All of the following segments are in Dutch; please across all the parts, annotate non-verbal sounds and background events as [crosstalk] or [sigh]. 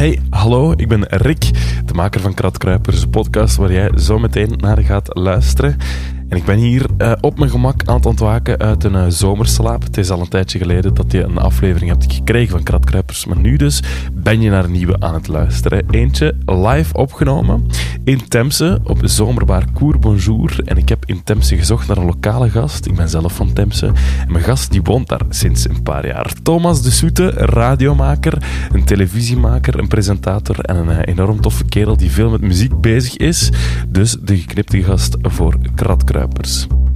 Hey, hallo, ik ben Rick, de maker van Kratkruipers, podcast waar jij zo meteen naar gaat luisteren. En ik ben hier uh, op mijn gemak aan het ontwaken uit een uh, zomerslaap. Het is al een tijdje geleden dat je een aflevering hebt gekregen van Kratkruipers. Maar nu dus ben je naar een nieuwe aan het luisteren. Eentje live opgenomen in Temse op zomerbaar Cour Bonjour. En ik heb in Temse gezocht naar een lokale gast. Ik ben zelf van Temse. En mijn gast die woont daar sinds een paar jaar. Thomas de Soete, radiomaker, een televisiemaker, een presentator en een uh, enorm toffe kerel die veel met muziek bezig is. Dus de geknipte gast voor Kratkruipers.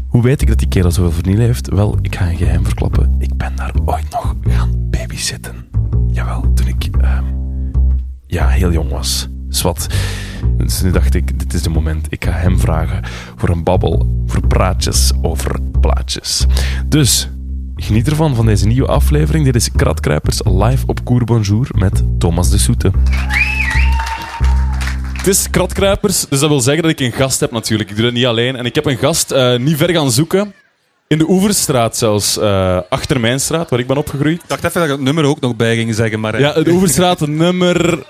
Hoe weet ik dat die kerel zoveel vernieuw heeft? Wel, ik ga een geheim verklappen. Ik ben daar ooit nog gaan babysitten. Jawel, toen ik uh, ja, heel jong was. Swat. Dus nu dacht ik, dit is de moment. Ik ga hem vragen voor een babbel, voor praatjes over plaatjes. Dus, geniet ervan, van deze nieuwe aflevering. Dit is Kratkruipers live op Cour Bonjour met Thomas de Soete. Het is Kratkruipers, dus dat wil zeggen dat ik een gast heb natuurlijk. Ik doe dat niet alleen. En ik heb een gast uh, niet ver gaan zoeken. In de Oeverstraat zelfs, uh, achter mijn straat, waar ik ben opgegroeid. Ik dacht even dat ik het nummer ook nog bij ging zeggen, maar... Ja, de Oeverstraat, nummer...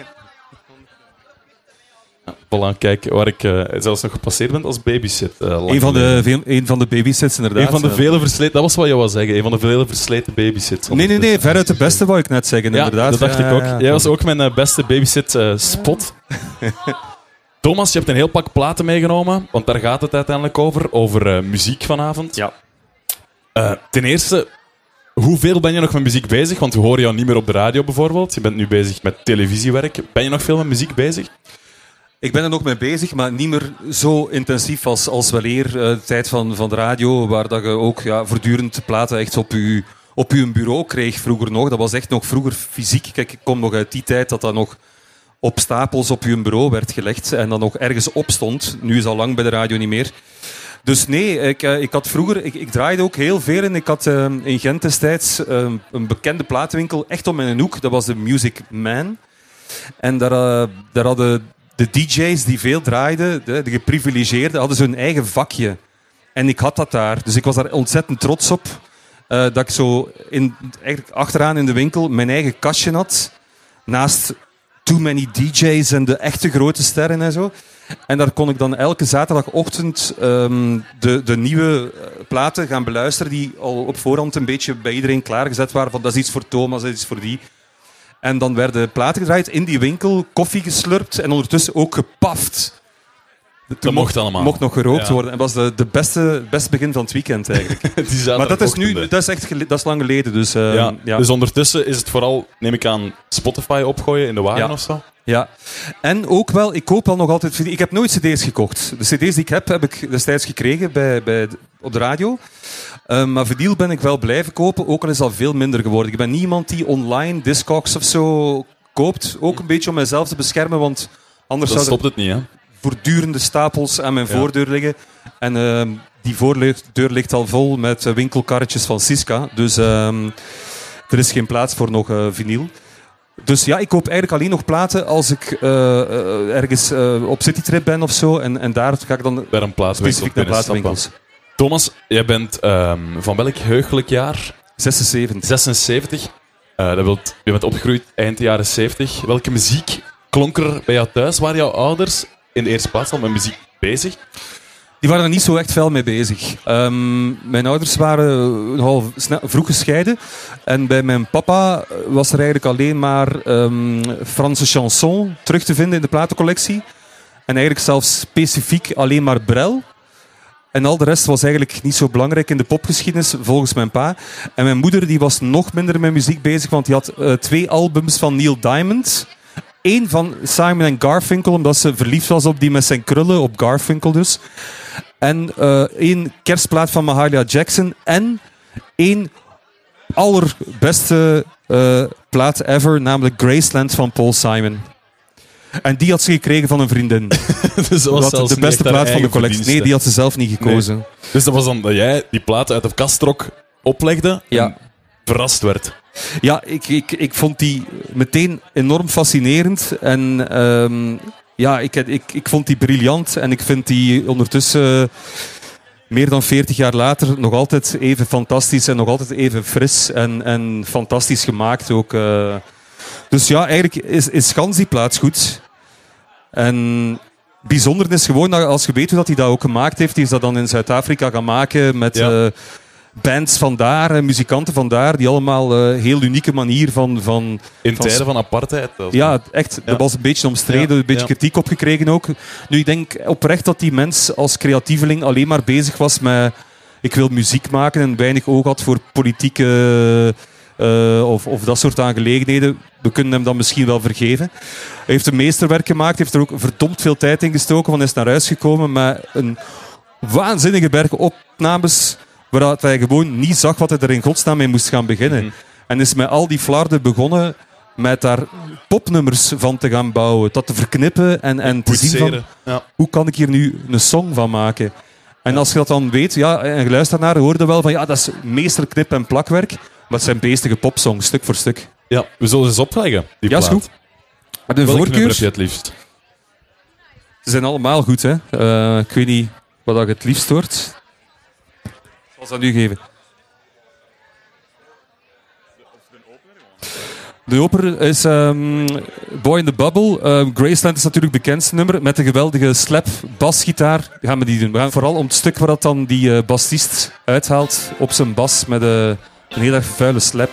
Voilà, kijk, waar ik uh, zelfs nog gepasseerd ben als babysit. Uh, een, van de, veel, een van de babysits, inderdaad. Een van de vele versleten... Dat was wat je wou zeggen. Een van de vele versleten babysits. Nee, nee, nee. Veruit de beste wou ik net zeggen, ja, inderdaad. dat dacht ja, ik ook. ja, Jij was ook mijn uh, beste babysit-spot. [laughs] Thomas, je hebt een heel pak platen meegenomen, want daar gaat het uiteindelijk over. Over uh, muziek vanavond. Ja. Uh, ten eerste, hoeveel ben je nog met muziek bezig? Want we horen jou niet meer op de radio bijvoorbeeld. Je bent nu bezig met televisiewerk. Ben je nog veel met muziek bezig? Ik ben er nog mee bezig, maar niet meer zo intensief als, als weleer uh, de tijd van, van de radio, waar dat je ook ja, voortdurend platen echt op je, op je bureau kreeg vroeger nog. Dat was echt nog vroeger fysiek. Kijk, ik kom nog uit die tijd dat dat nog op stapels op je bureau werd gelegd en dan nog ergens op stond. Nu is al lang bij de radio niet meer. Dus nee, ik, ik had vroeger, ik, ik draaide ook heel veel en ik had uh, in Gent destijds een bekende platenwinkel echt om mijn hoek. Dat was de Music Man. En daar, daar hadden de DJ's die veel draaiden, de, de geprivilegeerden, hadden zo'n eigen vakje. En ik had dat daar. Dus ik was daar ontzettend trots op. Uh, dat ik zo in, eigenlijk achteraan in de winkel mijn eigen kastje had. Naast Too Many DJ's en de echte grote sterren en zo. En daar kon ik dan elke zaterdagochtend um, de, de nieuwe platen gaan beluisteren die al op voorhand een beetje bij iedereen klaargezet waren. Van dat is iets voor Thomas, dat is iets voor die. En dan werden platen gedraaid in die winkel, koffie geslurpt en ondertussen ook gepaft. Toen dat mocht allemaal. mocht nog gerookt ja. worden. En was de, de beste, beste begin van het weekend eigenlijk. [laughs] maar dat is nu, dat is echt dat is lang geleden. Dus, uh, ja. ja. dus ondertussen is het vooral, neem ik aan, Spotify opgooien in de wagen ja. of zo? Ja, en ook wel, ik koop wel nog altijd. Ik heb nooit CD's gekocht. De CD's die ik heb, heb ik destijds gekregen bij, bij, op de radio. Uh, maar vinyl ben ik wel blijven kopen, ook al is dat veel minder geworden. Ik ben niemand die online Discogs of zo koopt. Ook een beetje om mezelf te beschermen, want anders dat zou stopt het niet, hè? voortdurende stapels aan mijn ja. voordeur liggen. En uh, die voordeur ligt al vol met winkelkarretjes van Siska. Dus uh, er is geen plaats voor nog uh, vinyl. Dus ja, ik koop eigenlijk alleen nog platen als ik uh, ergens op citytrip ben of zo. En, en daar ga ik dan Bij een specifiek naar platenwinkels. Thomas, jij bent um, van welk heugelijk jaar? 76. 76. dat wilt, je bent opgegroeid eind jaren 70. Welke muziek klonk er bij jou thuis? Waren jouw ouders in de eerste plaats al met muziek bezig? Die waren er niet zo echt fel mee bezig. Um, mijn ouders waren nogal snel, vroeg gescheiden. En bij mijn papa was er eigenlijk alleen maar um, Franse chanson terug te vinden in de platencollectie. En eigenlijk zelfs specifiek alleen maar Brel. En al de rest was eigenlijk niet zo belangrijk in de popgeschiedenis, volgens mijn pa. En mijn moeder die was nog minder met muziek bezig, want die had uh, twee albums van Neil Diamond. Eén van Simon en Garfunkel, omdat ze verliefd was op die met zijn krullen, op Garfunkel dus. En uh, één kerstplaat van Mahalia Jackson. En één allerbeste uh, plaat ever, namelijk Graceland van Paul Simon. En die had ze gekregen van een vriendin. [laughs] dus dat was de beste plaat van de collectie. Nee, die had ze zelf niet gekozen. Nee. Dus dat was dan dat jij die plaat uit de kast trok, oplegde ja. en verrast werd. Ja, ik, ik, ik vond die meteen enorm fascinerend. En um, ja, ik, ik, ik vond die briljant. En ik vind die ondertussen, meer dan 40 jaar later, nog altijd even fantastisch. En nog altijd even fris en, en fantastisch gemaakt ook. Uh, Dus ja, eigenlijk is, is gans die plaats goed. En bijzonder is gewoon dat als je weet hoe dat hij dat ook gemaakt heeft, die is dat dan in Zuid-Afrika gaan maken met Ja. eh, bands vandaar en muzikanten vandaar, die allemaal eh heel unieke manier van, van In Van- tijden van apartheid. ja, echt. Ja. Dat was een beetje omstreden, een beetje kritiek opgekregen ook. Nu, ik denk oprecht dat die mens als creatieveling alleen maar bezig was met... Ik wil muziek maken en weinig oog had voor politieke... eh, of, of dat soort aangelegenheden. We kunnen hem dat misschien wel vergeven. Hij heeft een meesterwerk gemaakt, heeft er ook verdomd veel tijd in gestoken, want hij is naar huis gekomen met een waanzinnige berg opnames waar hij gewoon niet zag wat hij er in godsnaam mee moest gaan beginnen. Mhm. En is met al die flarden begonnen met daar popnummers van te gaan bouwen, dat te verknippen en, en te zien van. Ja. hoe kan ik hier nu een song van maken. En als je dat dan weet, ja, en je luistert naar, hoorde wel van ja, dat is meester knip en plakwerk, maar het zijn beestige popsongs, stuk voor stuk. ja, we zullen ze eens opleggen. Die Ja, is goed. Welk nummer voorkeur, heb je het liefst? ze zijn allemaal goed, hè. Eh, ik weet niet wat dat je het liefst hoort. Zal aan u geven. De opener is ehm, Boy in the Bubble. Ehm, Graceland is natuurlijk het bekendste nummer. Met een geweldige slap basgitaar gaan we die doen. We gaan vooral om het stuk waar dat dan die eh, bassist uithaalt op zijn bas met eh, een heel erg vuile slap.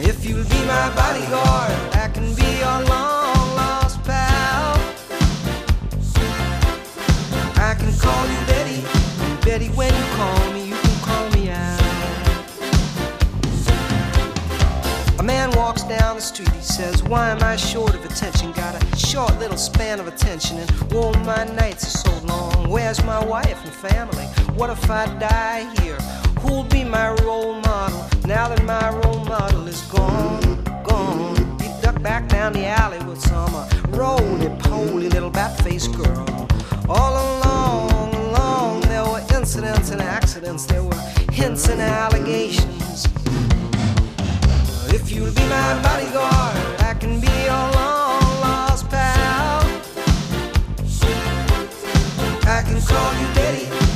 If you'll be my bodyguard, I can be your long lost pal. I can call you Betty, Betty. When you call me, you can call me out. A man walks down the street, he says, Why am I short of attention? Got a short little span of attention, and whoa, my nights are so long. Where's my wife and family? What if I die here? Who'll be my role model now that my role model is gone? Gone. He ducked back down the alley with some uh, roly-poly little bat-faced girl. All along, along, there were incidents and accidents. There were hints and allegations. If you'll be my bodyguard, I can be your long lost pal. I can call you Daddy,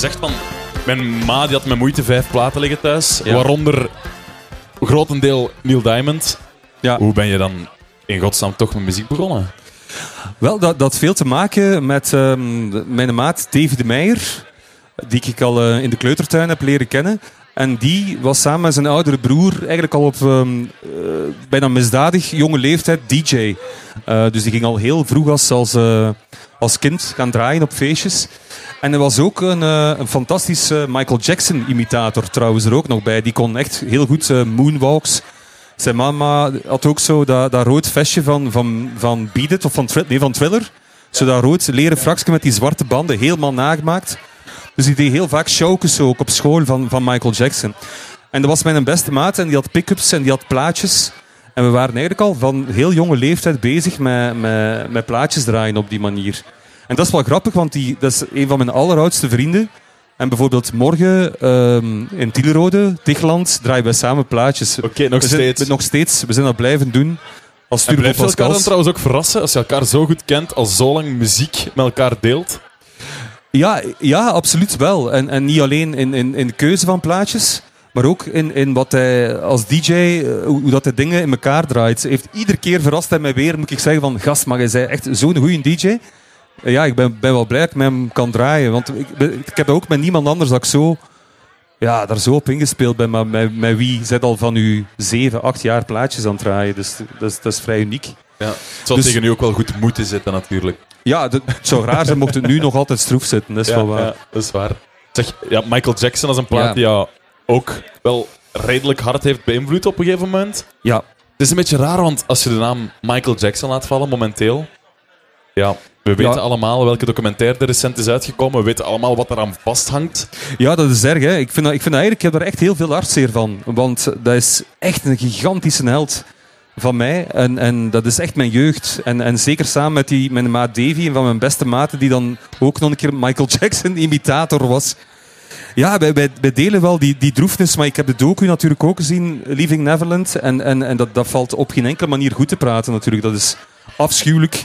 Zegt van... Mijn ma die had met moeite vijf platen liggen thuis, Ja. waaronder grotendeel Neil Diamond. Ja. Hoe ben je dan in godsnaam toch met muziek begonnen? Wel, dat, dat had veel te maken met ehm, mijn maat Davy de Meijer, die ik al eh, in de kleutertuin heb leren kennen. En die was samen met zijn oudere broer eigenlijk al op ehm, eh, bijna misdadig jonge leeftijd DJ. Eh, dus die ging al heel vroeg als, als, als kind gaan draaien op feestjes. En hij was ook een, eh, een fantastische Michael Jackson imitator trouwens er ook nog bij. Die kon echt heel goed eh, moonwalks. Zijn mama had ook zo dat, dat rood vestje van, van, van Beat of van, nee, van Thriller. Zo dat rood leren fraksje met die zwarte banden, helemaal nagemaakt. Dus die deed heel vaak showkes ook op school van, van Michael Jackson. En dat was mijn beste maat en die had pick-ups en die had plaatjes. En we waren eigenlijk al van heel jonge leeftijd bezig met, met, met plaatjes draaien op die manier. En dat is wel grappig, want die, dat is een van mijn alleroudste vrienden. En bijvoorbeeld morgen ehm, in Tielerode, Tichland, draaien wij samen plaatjes. Oké, nog we zijn, steeds. Nog steeds. We zijn dat blijven doen. Als En blijft elkaar dan trouwens ook verrassen als je elkaar zo goed kent, als zo lang muziek met elkaar deelt? Ja, ja, absoluut wel. En, en niet alleen in, in, in de keuze van plaatjes, maar ook in, in wat hij als DJ, eh, hoe, hoe dat hij dingen in elkaar draait. Heeft iedere keer verrast hij mij weer, moet ik zeggen, van gast, maar hij bent echt zo'n goede DJ. Ja, ik ben, ben wel blij dat ik met hem kan draaien. Want ik, ik heb ook met niemand anders dat ik zo, ja, daar zo op ingespeeld ben. Maar met, met wie zit al van u zeven, acht jaar plaatjes aan het draaien. Dus dat is, dat is vrij uniek. Ja. Het zou Dus- tegen u ook wel goed moeten zitten, natuurlijk. Ja, dat- het zou raar zijn mocht het nu nog altijd stroef zitten. Dat is wel waar. ja, dat is waar. Zeg, ja, Michael Jackson als een plaat Ja. die jou ook wel redelijk hard heeft beïnvloed op een gegeven moment. ja. Het is een beetje raar, want als je de naam Michael Jackson laat vallen momenteel... Ja, we weten Ja. allemaal welke documentaire er recent is uitgekomen. We weten allemaal wat eraan vasthangt. Ja, dat is erg. Hè. Ik, vind dat, ik vind dat eigenlijk, ik heb daar echt heel veel hartzeer van. Want dat is echt een gigantische held van mij. En, en dat is echt mijn jeugd. En, en zeker samen met die, mijn maat Davy, een van mijn beste maten, die dan ook nog een keer Michael [laughs] Jackson-imitator was. Ja, wij, wij, wij delen wel die, die droefnis, maar ik heb de docu natuurlijk ook gezien, Leaving Neverland. En, en, en dat, dat valt op geen enkele manier goed te praten natuurlijk. Dat is afschuwelijk.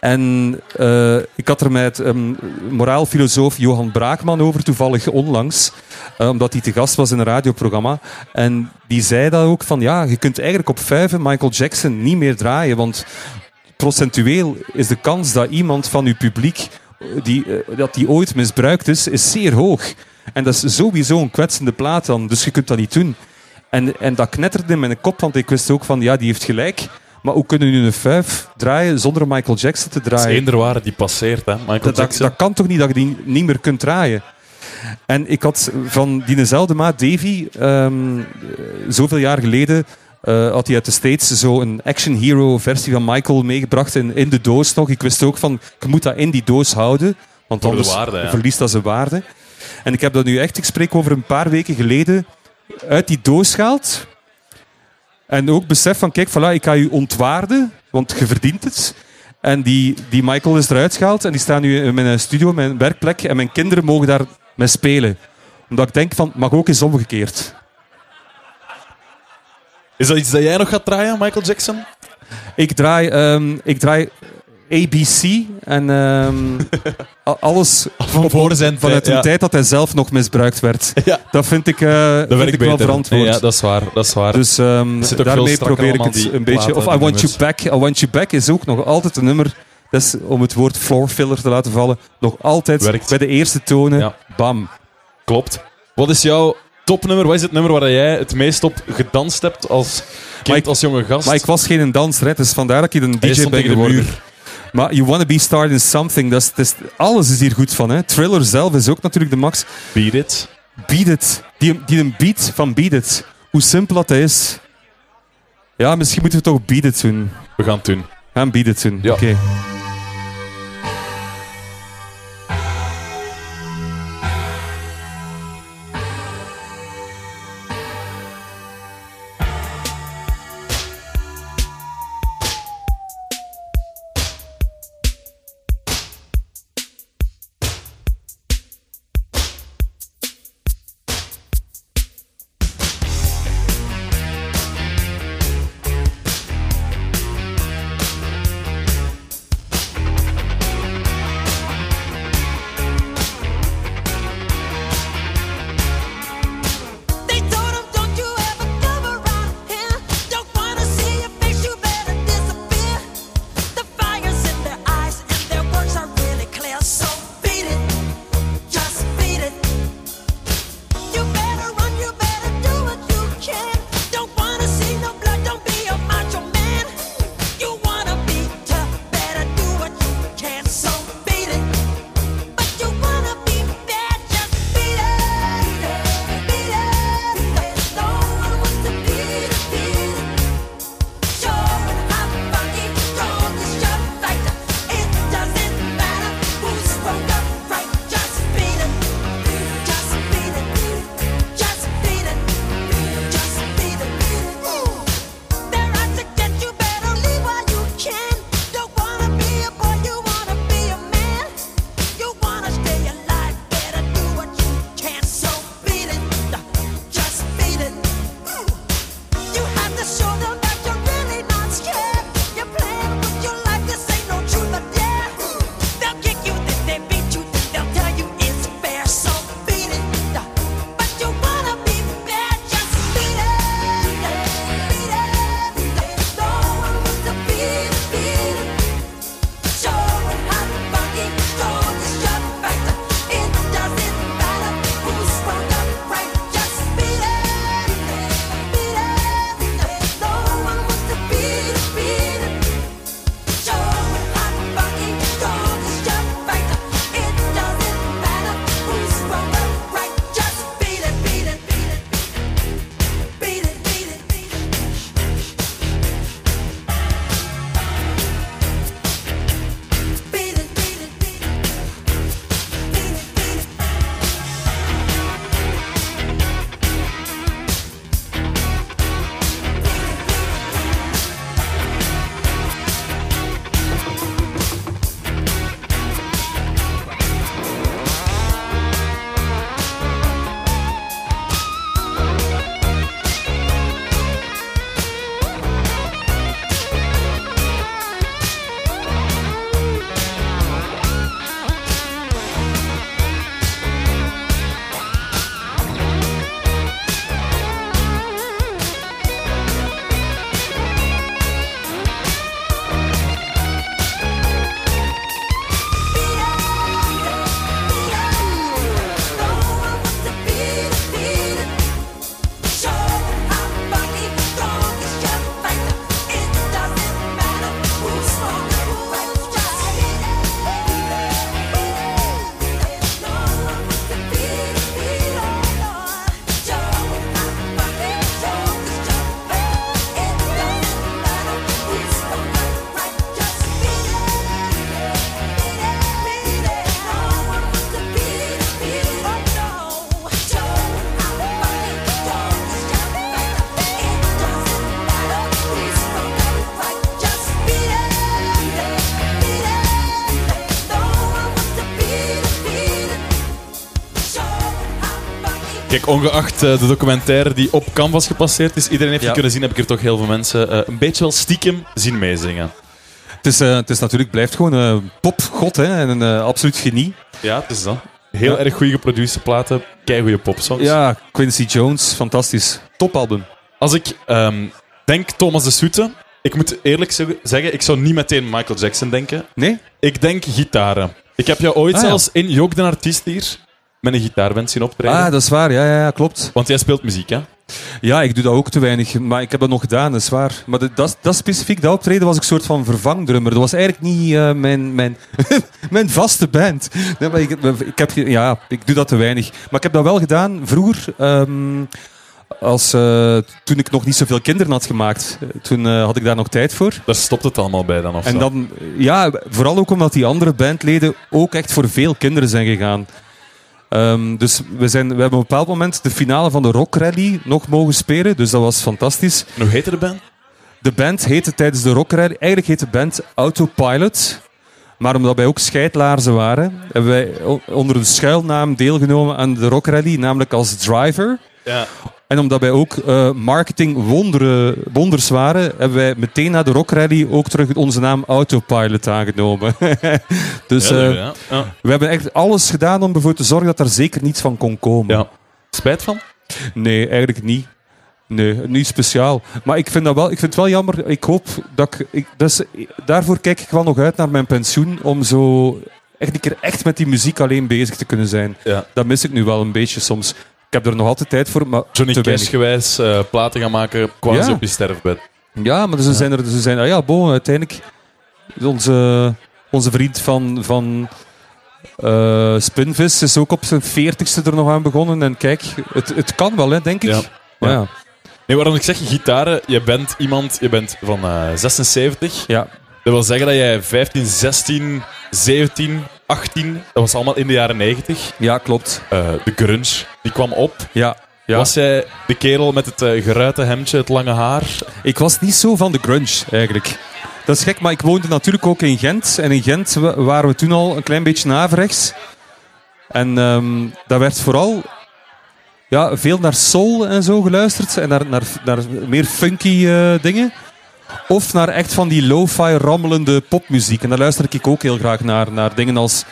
En eh, ik had er met um, moraalfilosoof Johan Braakman over toevallig onlangs, eh, omdat hij te gast was in een radioprogramma. En die zei dat ook van ja, je kunt eigenlijk op vijven Michael Jackson niet meer draaien, want procentueel is de kans dat iemand van uw publiek eh, die, dat die ooit misbruikt is, is zeer hoog. En dat is sowieso een kwetsende plaat dan, dus je kunt dat niet doen. En, en dat knetterde in mijn kop, want ik wist ook van ja, die heeft gelijk. Maar hoe kunnen nu een vijf draaien zonder Michael Jackson te Dat is draaien? eender ware die passeert, hè, Michael Dat, dat, Jackson. dat kan toch niet dat je die niet meer kunt draaien? En ik had van diezelfde maat Davy, ehm, eh, zoveel jaar geleden, eh, had hij uit de States zo een action hero versie van Michael meegebracht in, in de doos nog. Ik wist ook van, je moet dat in die doos houden, want Voor anders waarde, ja. verliest dat zijn waarde. En ik heb dat nu echt, ik spreek over een paar weken geleden, uit die doos gehaald. En ook besef van, kijk, voilà, ik ga u ontwaarden, want je verdient het. En die, die Michael is eruit gehaald en die staat nu in mijn studio, mijn werkplek. En mijn kinderen mogen daar mee spelen. Omdat ik denk van, mag ook eens omgekeerd. Is dat iets dat jij nog gaat draaien, Michael Jackson? Ik draai, ehm, ik draai ABC en ehm, [laughs] alles Van voor zijn vanuit de ja. tijd dat hij zelf nog misbruikt werd. [laughs] Ja. Dat vind ik, eh, Dat vind ik wel verantwoord. Ja, dat is waar. Dat is waar. Dus ehm, daarmee probeer ik het een beetje. Of I Want You Back. I Want You Back is ook nog altijd een nummer. Dat is om het woord floor filler te laten vallen. Nog altijd Werkt. bij de eerste tonen. Ja. Bam. Klopt. Wat is jouw topnummer? Wat is het nummer waar jij het meest op gedanst hebt als kind, ik- als jonge gast? Maar ik was geen danser, hè, dus vandaar dat ik een DJ ben geworden. Maar You Wanna Be Starred in Something, dat is, dat is- alles is hier goed van. Hè. Thriller zelf is ook natuurlijk de max. Beat It. Beat It. Die, die een beat van Beat It. Hoe simpel dat is. Ja, misschien moeten we toch Beat It doen. We gaan het doen. Gaan Beat It doen. Ja. Oké. Ongeacht eh, de documentaire die op Canvas gepasseerd is, iedereen heeft Ja. die kunnen zien, heb ik er toch heel veel mensen eh, een beetje wel stiekem zien meezingen. Het is, eh, het is natuurlijk, blijft gewoon een popgod hè, en een absoluut genie. Ja, het is dat. Heel Ja. erg goede geproduceerde platen, keigoede popsongs. Ja, Quincy Jones, fantastisch. Topalbum. Als ik ehm, denk Thomas de Soete, ik moet eerlijk zeg- zeggen, ik zou niet meteen Michael Jackson denken. Nee? Ik denk gitaren. Ik heb jou ooit Ah, ja. zelfs in Jook de Artiest hier met een gitaarband zien optreden. Ah, dat is waar. Ja, ja, ja, klopt. Want jij speelt muziek, hè? Ja, ik doe dat ook te weinig, maar ik heb dat nog gedaan, dat is waar. Maar de- dat, dat specifiek, dat optreden was ik een soort van vervangdrummer. Dat was eigenlijk niet eh, mijn, mijn, [laughs] mijn vaste band. Nee, maar ik, ik, heb, ja, ik doe dat te weinig. Maar ik heb dat wel gedaan vroeger, ehm, als, eh, toen ik nog niet zoveel kinderen had gemaakt. Toen eh, had ik daar nog tijd voor. Daar stopt het allemaal bij dan, of En dan, ja, vooral ook omdat die andere bandleden ook echt voor veel kinderen zijn gegaan. Ehm, dus we, zijn, we hebben op een bepaald moment de finale van de Rock Rally nog mogen spelen. Dus dat was fantastisch. En Hoe heette de band? De band heette tijdens de Rock Rally... Eigenlijk heette de band Autopilot. Maar omdat wij ook scheidlaarzen waren... hebben wij onder een schuilnaam deelgenomen aan de Rock Rally. Namelijk als driver. Ja. En omdat wij ook eh, marketing wonderen, wonders waren, hebben wij meteen na de Rock Rally ook terug onze naam Autopilot aangenomen. [laughs] dus ja, eh, ja. Ja. we hebben echt alles gedaan om ervoor te zorgen dat er zeker niets van kon komen. Ja. Spijt van? Nee, eigenlijk niet. Nee, niet speciaal. Maar ik vind, dat wel, ik vind het wel jammer. Ik hoop dat ik... ik dus, daarvoor kijk ik wel nog uit naar mijn pensioen. Om zo echt een keer echt met die muziek alleen bezig te kunnen zijn. Ja. Dat mis ik nu wel een beetje soms. Ik heb er nog altijd tijd voor, maar Johnny te Cash weinig. gewijs eh, platen gaan maken quasi Ja. op je sterfbed. Ja, maar ze zijn er... Ze zijn, ah ja, bon, uiteindelijk... Onze, onze vriend van... van eh, Spinvis is ook op zijn veertigste er nog aan begonnen. En kijk, het, het kan wel, hè, denk ik. Ja. Maar Ja. ja. Nee, waarom ik zeg gitaren, je bent iemand, je bent van eh 76. Ja. Dat wil zeggen dat jij 15, 16, 17, 18, dat was allemaal in de jaren 90. ja, klopt. Eh, de grunge, die kwam op. Ja. Ja. Was jij de kerel met het eh, geruite hemdje, het lange haar? Ik was niet zo van de grunge, eigenlijk. Dat is gek, maar ik woonde natuurlijk ook in Gent. En in Gent wa- waren we toen al een klein beetje averechts. En ehm daar werd vooral ja, veel naar soul en zo geluisterd. En naar, naar, naar meer funky eh, dingen. Of naar echt van die lo-fi rammelende popmuziek. En daar luister ik ook heel graag naar. Naar dingen als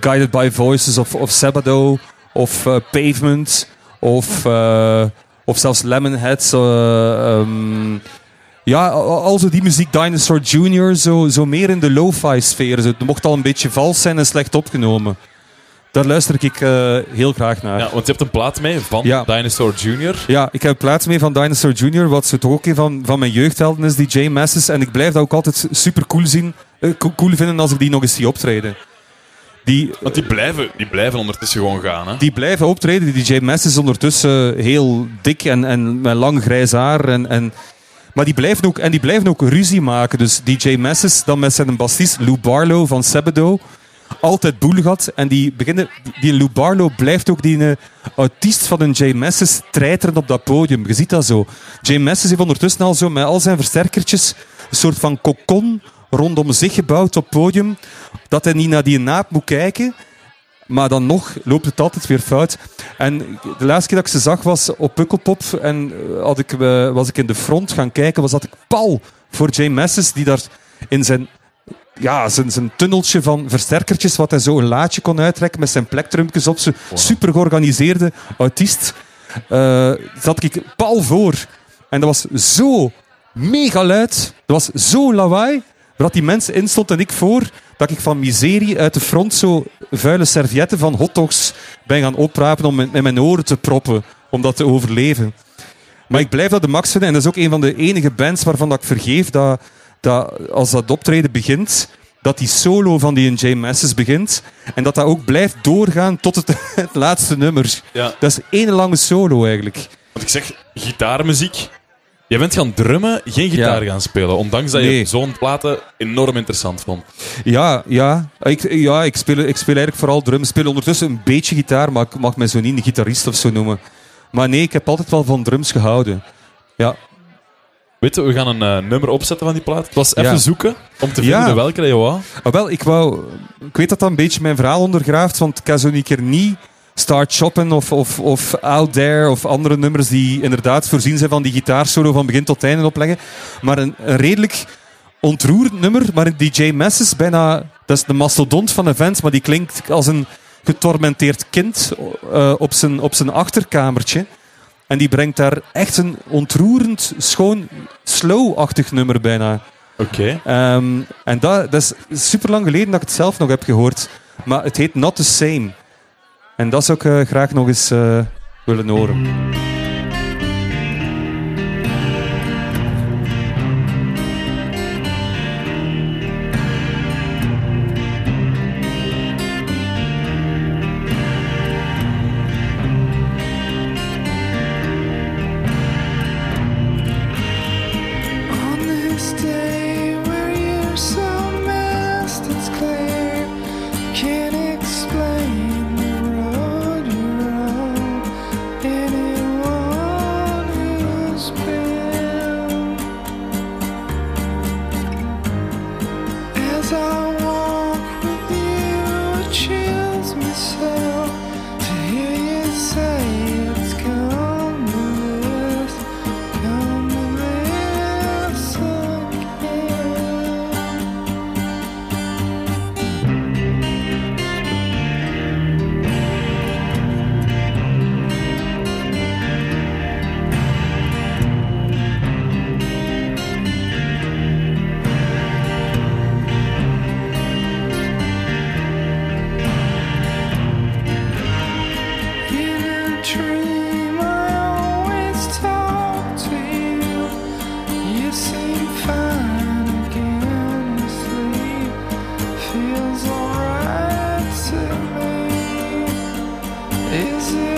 Guided by Voices of, of Sabado. Of eh, Pavement. Of, eh, of zelfs Lemonheads. eh, ehm, ja, al al zo die muziek, Dinosaur Jr., zo, zo meer in de lo-fi sfeer. Het mocht al een beetje vals zijn en slecht opgenomen. Daar luister ik eh, heel graag naar. Ja, want je hebt een plaat mee van Ja. Dinosaur Jr. Ja, ik heb plaats mee van Dinosaur Jr., wat zo toch ook een van, van mijn jeugdhelden is, die Jay Masses. En ik blijf dat ook altijd super cool, zien, eh, co- cool vinden als ik die nog eens zie optreden. Die, Want die blijven, die blijven ondertussen gewoon gaan. Hè? die blijven optreden. Die DJ Mess is ondertussen heel dik en, en met lang grijs haar. En, en, maar die blijven, ook, en die blijven ook ruzie maken. Dus DJ Messes dan met zijn bassist Lou Barlow van Sabado. Altijd boel gehad. En die, beginnen, die, Lou Barlow blijft ook die eh, autist van een J Messes treiteren op dat podium. Je ziet dat zo. J Messes heeft ondertussen al zo met al zijn versterkertjes een soort van kokon rondom zich gebouwd op podium. Dat hij niet naar die naap moet kijken. Maar dan nog loopt het altijd weer fout. En de laatste keer dat ik ze zag was op Pukkelpop. En eh, had ik, eh, was ik in de front gaan kijken. Was dat ik pal voor Jay Messes. Die daar in zijn, ja, zijn, zijn tunneltje van versterkertjes. Wat hij zo een laadje kon uittrekken. Met zijn plektrumpjes op. Zo super georganiseerde autist. eh, zat ik pal voor. En dat was zo mega luid. Dat was zo lawaai. Dat die mensen instond en ik voor. Dat ik van miserie uit de front zo vuile servietten van hotdogs ben gaan oprapen om met met mijn oren te proppen. Om dat te overleven. Maar ik blijf dat de max vinden. En dat is ook een van de enige bands waarvan dat ik vergeef dat, dat als dat optreden begint, dat die solo van die J. Masses begint. En dat dat ook blijft doorgaan tot het, [laughs] het laatste nummer. Ja. Dat is één lange solo eigenlijk. Want ik zeg, gitaarmuziek. Jij bent gaan drummen, geen gitaar Ja. gaan spelen. Ondanks dat je zo'n platen enorm interessant vond. Ja, ja. Ik, ja, ik, speel, ik speel eigenlijk vooral drum. Ik speel ondertussen een beetje gitaar, maar ik mag mij zo niet een gitarist of zo noemen. Maar nee, ik heb altijd wel van drums gehouden. Ja, Weet je, we gaan een eh, nummer opzetten van die plaat. Het was even Ja. zoeken om te Ja. vinden welke dat je wou. Ah, wel, ik wou... Ik weet dat dat een beetje mijn verhaal ondergraaft, want ik heb zo een keer niet Start Shopping of, of, of Out There of andere nummers die inderdaad voorzien zijn van die gitaarsolo van begin tot einde opleggen. Maar een, een redelijk ontroerend nummer, maar DJ Messes bijna... Dat is de mastodont van events, maar die klinkt als een getormenteerd kind uh, op, zijn, op zijn achterkamertje. En die brengt daar echt een ontroerend, schoon, slow-achtig nummer bijna. Oké. Okay. Um, en dat, dat is super lang geleden dat ik het zelf nog heb gehoord. Maar het heet Not the Same. En dat zou ik uh, graag nog eens uh, willen horen. Is it?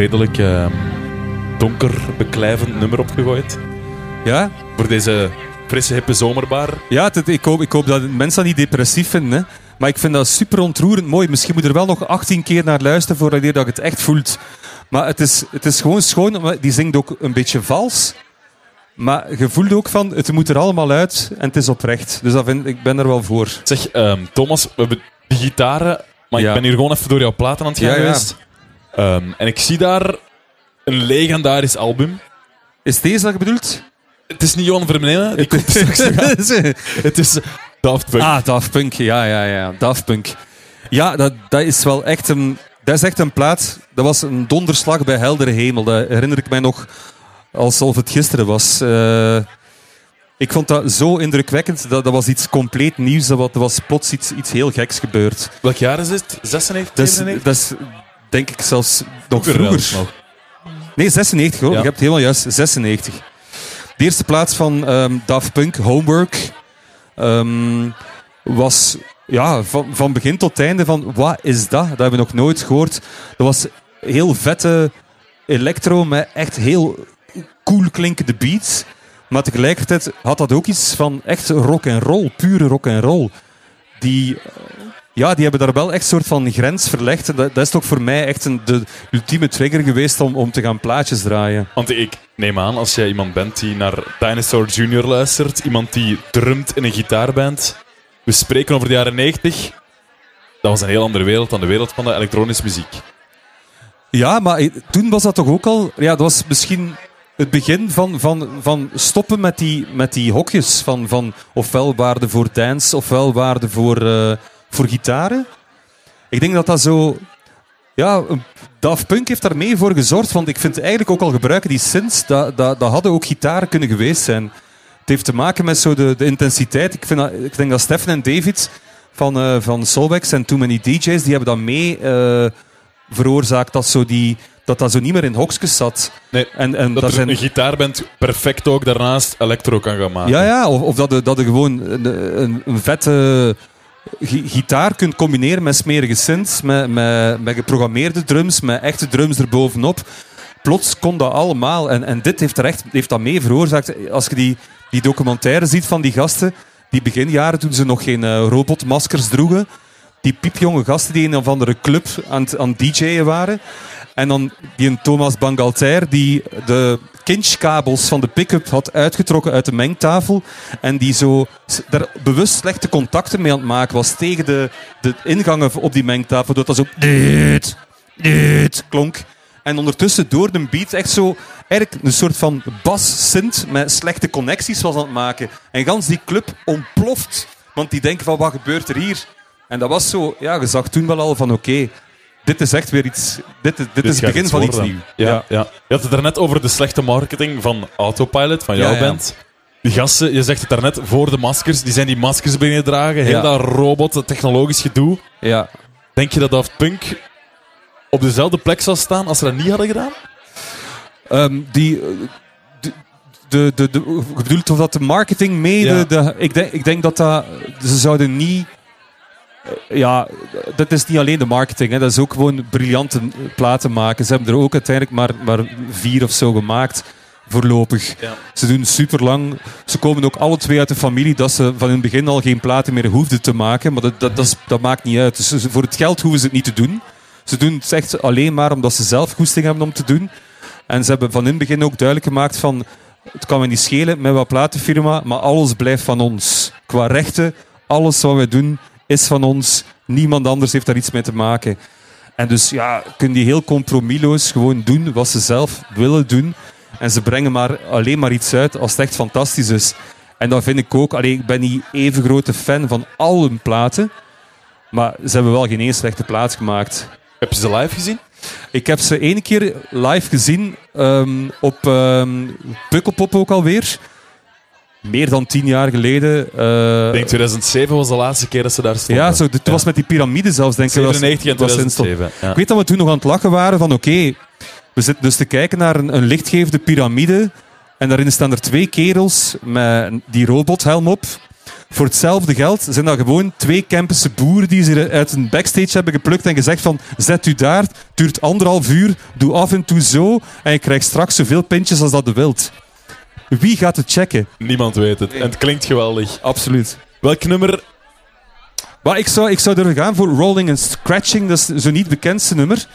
Redelijk eh, donker beklijvend nummer opgegooid. Ja, Voor deze frisse, hippe zomerbar. ja het- ik, hoop, ik hoop dat mensen dat niet depressief vinden. Hè. Maar ik vind dat super ontroerend mooi. Misschien moet je er wel nog 18 keer naar luisteren voordat je dat het echt voelt. Maar het is, het is gewoon schoon. Die zingt ook een beetje vals. Maar je voelt ook van, het moet er allemaal uit en het is oprecht. Dus dat vind, ik ben er wel voor. Zeg, ehm, Thomas, we hebben die gitaren, maar Ja. ik ben hier gewoon even door jouw platen aan het gaan Ja, ja. Ehm, en ik zie daar een legendarisch album. Is deze dat je bedoelt? Het is niet Johan Vermeulen, aan. [laughs] Het is Daft Punk. Ah, Daft Punk. Ja, ja, ja. Daft Punk. Ja, dat, dat is wel echt een... Dat is echt een plaat... Dat was een donderslag bij heldere hemel. Dat herinner ik mij nog alsof het gisteren was. Eh, ik vond dat zo indrukwekkend. Dat, dat was iets compleet nieuws. Dat was, was plots iets, iets heel geks gebeurd. Welk jaar is het? 96, Dat is, 97? dat is denk ik zelfs nog Vroeger nog. Nee, 96 hoor. Ja. Je hebt helemaal juist. 96. De eerste plaats van ehm, Daft Punk, Homework, ehm, was ja, van, van begin tot einde van wat is dat? Dat hebben we nog nooit gehoord. Dat was heel vette electro met echt heel cool klinkende beats. Maar tegelijkertijd had dat ook iets van echt rock en roll, pure rock en roll. Die, ja, die hebben daar wel echt een soort van grens verlegd. En Dat, dat is toch voor mij echt een, de ultieme trigger geweest om, om te gaan plaatjes draaien. Want ik neem aan, als jij iemand bent die naar Dinosaur Jr. luistert, iemand die drumt in een gitaarband, we spreken over de jaren 90, dat was een heel andere wereld dan de wereld van de elektronische muziek. Ja, maar toen was dat toch ook al... Ja, dat was misschien het begin van, van, van stoppen met die, met die hokjes. Van, van ofwel waarde voor dance, ofwel waarde voor, eh, voor gitaren. Ik denk dat dat zo... Ja, Daft Punk heeft daar mee voor gezorgd. Want ik vind eigenlijk ook al gebruiken die synths, dat, dat, dat hadden ook gitaren kunnen geweest zijn. Het heeft te maken met zo de, de intensiteit. Ik, vind dat, ik denk dat Stefan en David van, eh van Solvex en Too Many DJ's, die hebben dat mee eh, veroorzaakt dat, zo die, dat dat zo niet meer in hokjes zat. Nee, En, en dat er zijn, een gitaarband perfect ook daarnaast electro kan gaan maken. ja, ja, of, of dat je, dat je gewoon een, een, een vette gitaar kunt combineren met smerige synths, met, met, met geprogrammeerde drums, met echte drums erbovenop. Plots kon dat allemaal. En, en dit heeft, er echt, heeft dat mee veroorzaakt. Als je die, die documentaire ziet van die gasten, die beginjaren toen ze nog geen eh, robotmaskers droegen, die piepjonge gasten die een of andere club aan het, DJ'en waren. En dan die Thomas Bangalter die de kinchkabels van de pick-up had uitgetrokken uit de mengtafel. En die zo daar bewust slechte contacten mee aan het maken was tegen de, de ingangen op die mengtafel. Doordat dat zo dit, dit klonk. En ondertussen door de beat echt zo eigenlijk een soort van bas-synth met slechte connecties was aan het maken. En gans die club ontploft. Want die denken van wat gebeurt er hier? En dat was zo, ja, je zag toen wel al van oké, dit is echt weer iets, dit, is- dit, is het begin van iets nieuws. Ja, ja. Je had het daarnet over de slechte marketing van Autopilot, van jouw Ja, band. Die gasten, je zegt het daarnet, voor de maskers, die zijn die maskers beginnen dragen. Heel dat robot, dat technologisch gedoe. ja. Denk je dat Daft Punk op dezelfde plek zou staan als ze dat niet hadden gedaan? Ehm, die, eh, de, de, de, de, je bedoelt of dat de marketing mee... Ja. De, de, ik, denk, ik denk dat dat... Ze zouden niet... eh, Ja, dat is niet alleen de marketing. Hè. Dat is ook gewoon briljante platen maken. Ze hebben er ook uiteindelijk maar, maar vier of zo gemaakt. Voorlopig. Ja. Ze doen super lang. Ze komen ook alle twee uit de familie dat ze van in het begin al geen platen meer hoefden te maken. Maar dat, dat, dat, is- dat maakt niet uit. Dus voor het geld hoeven ze het niet te doen. Ze doen het echt alleen maar omdat ze zelf goesting hebben om te doen. En ze hebben van in het begin ook duidelijk gemaakt van... Het kan me niet schelen met wat platenfirma, maar alles blijft van ons. Qua rechten, alles wat wij doen is van ons. Niemand anders heeft daar iets mee te maken. En dus ja, kunnen die heel compromisloos gewoon doen wat ze zelf willen doen. En ze brengen maar alleen maar iets uit als het echt fantastisch is. En dat vind ik ook. Allee, ik ben niet even grote fan van al hun platen. Maar ze hebben wel geen één slechte plaat gemaakt. Heb je ze live gezien? Ik heb ze één keer live gezien ehm, op ehm Pukkelpop ook alweer. Meer dan tien jaar geleden. eh, Ik denk 2007 was de laatste keer dat ze daar stonden. ja, zo, het was met die piramide zelfs, denk ik. 97 en was- was instond. 2007. Ja. Ik weet dat we toen nog aan het lachen waren van oké, we zitten dus te kijken naar een, een lichtgevende piramide. En daarin staan er twee kerels met die robothelm op. Voor hetzelfde geld zijn dat gewoon twee Kempische boeren die ze uit een backstage hebben geplukt en gezegd van zet u daar, duurt anderhalf uur, doe af en toe zo en je krijgt straks zoveel pintjes als dat je wilt. Wie gaat het checken? Niemand weet het. En het klinkt geweldig. Absoluut. Welk nummer? Maar ik zou, ik zou durven gaan voor Rolling and Scratching. Dat is zo niet bekendste nummer.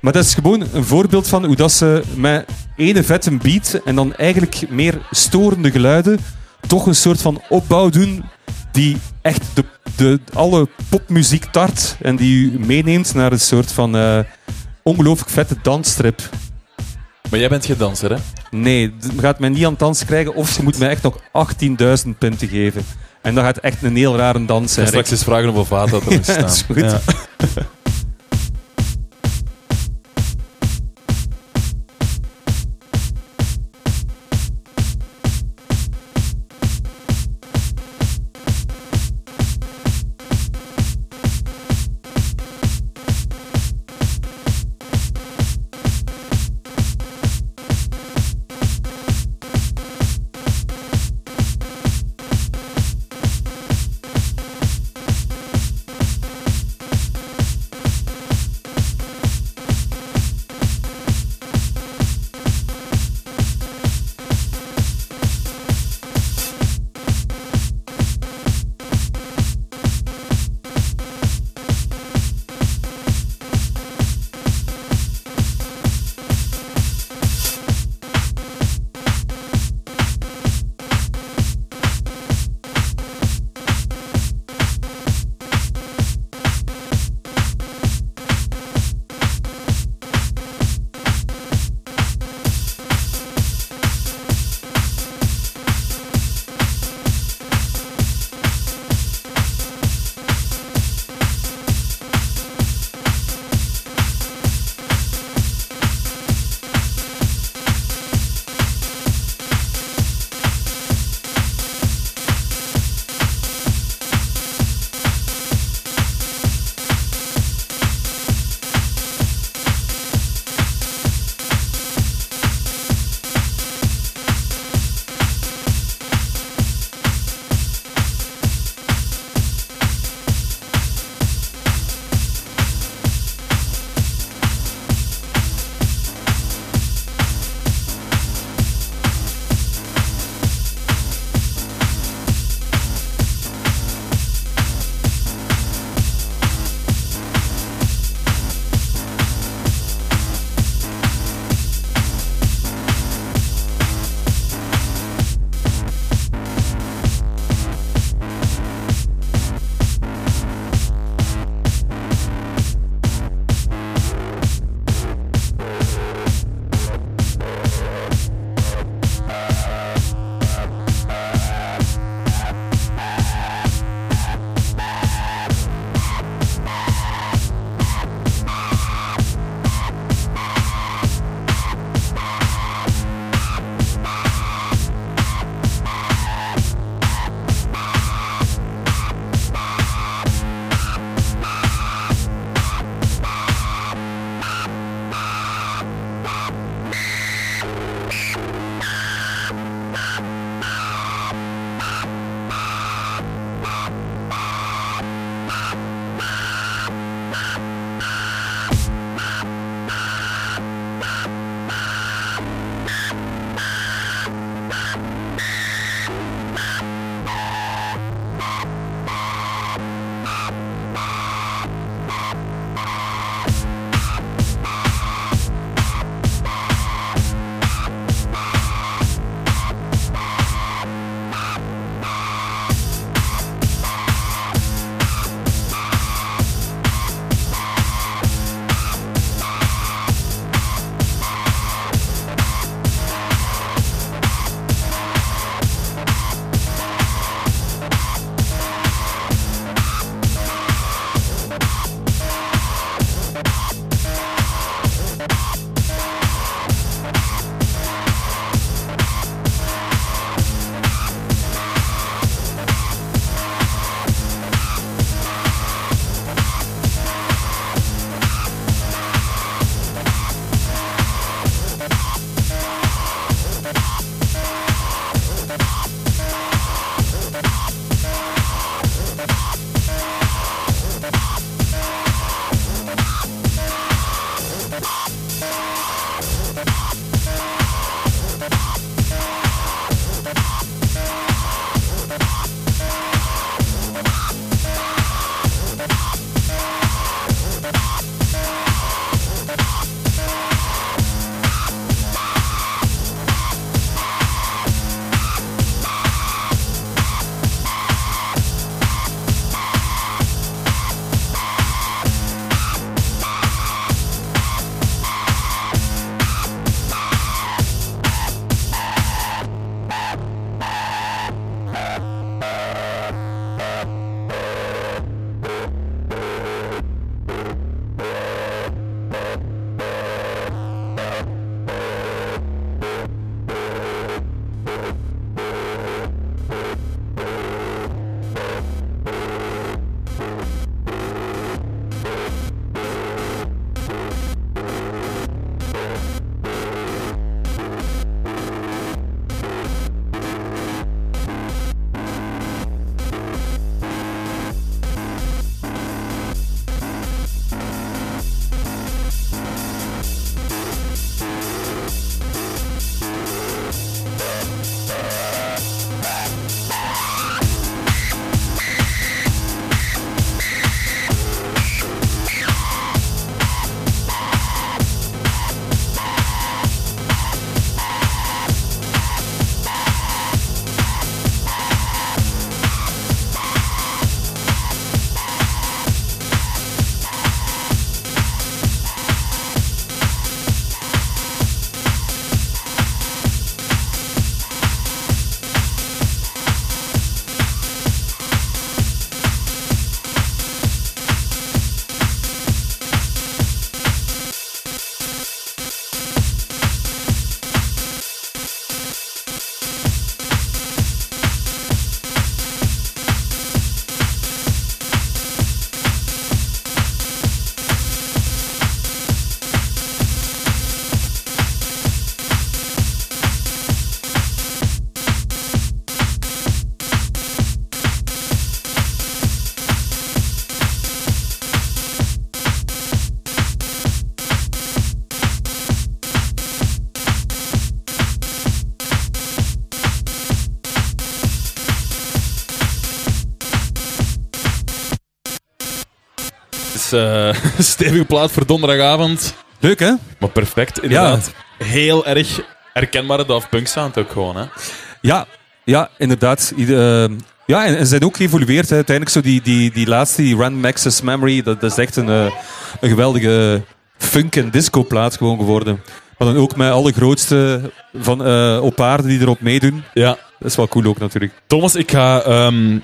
Maar dat is gewoon een voorbeeld van hoe dat ze met ene vette beat en dan eigenlijk meer storende geluiden toch een soort van opbouw doen die echt de, de, alle popmuziek tart en die u meeneemt naar een soort van eh, ongelooflijk vette dansstrip. Maar jij bent geen danser, hè? Nee, gaat mij niet aan het dansen krijgen of ze moet mij echt nog 18.000 punten geven. En dat gaat echt een heel rare dans zijn. En straks eens vragen of vaat dat er [laughs] moet staan. is goed. Ja. [laughs] eh [laughs] stevige plaat voor donderdagavond. Leuk, hè? Maar perfect, inderdaad. Heel erg herkenbare Daft Punk sound ook gewoon, hè. Ja, ja inderdaad. Ieder- eh, ja, en, ze zijn ook geëvolueerd. Hè. Uiteindelijk zo die, die, die laatste, die Random Access Memory, dat, dat is echt een, eh, een geweldige funk- en disco-plaat gewoon geworden. Maar dan ook met alle grootste van, op aarde die erop meedoen. Ja. Dat is wel cool ook natuurlijk. Thomas, ik ga... ehm,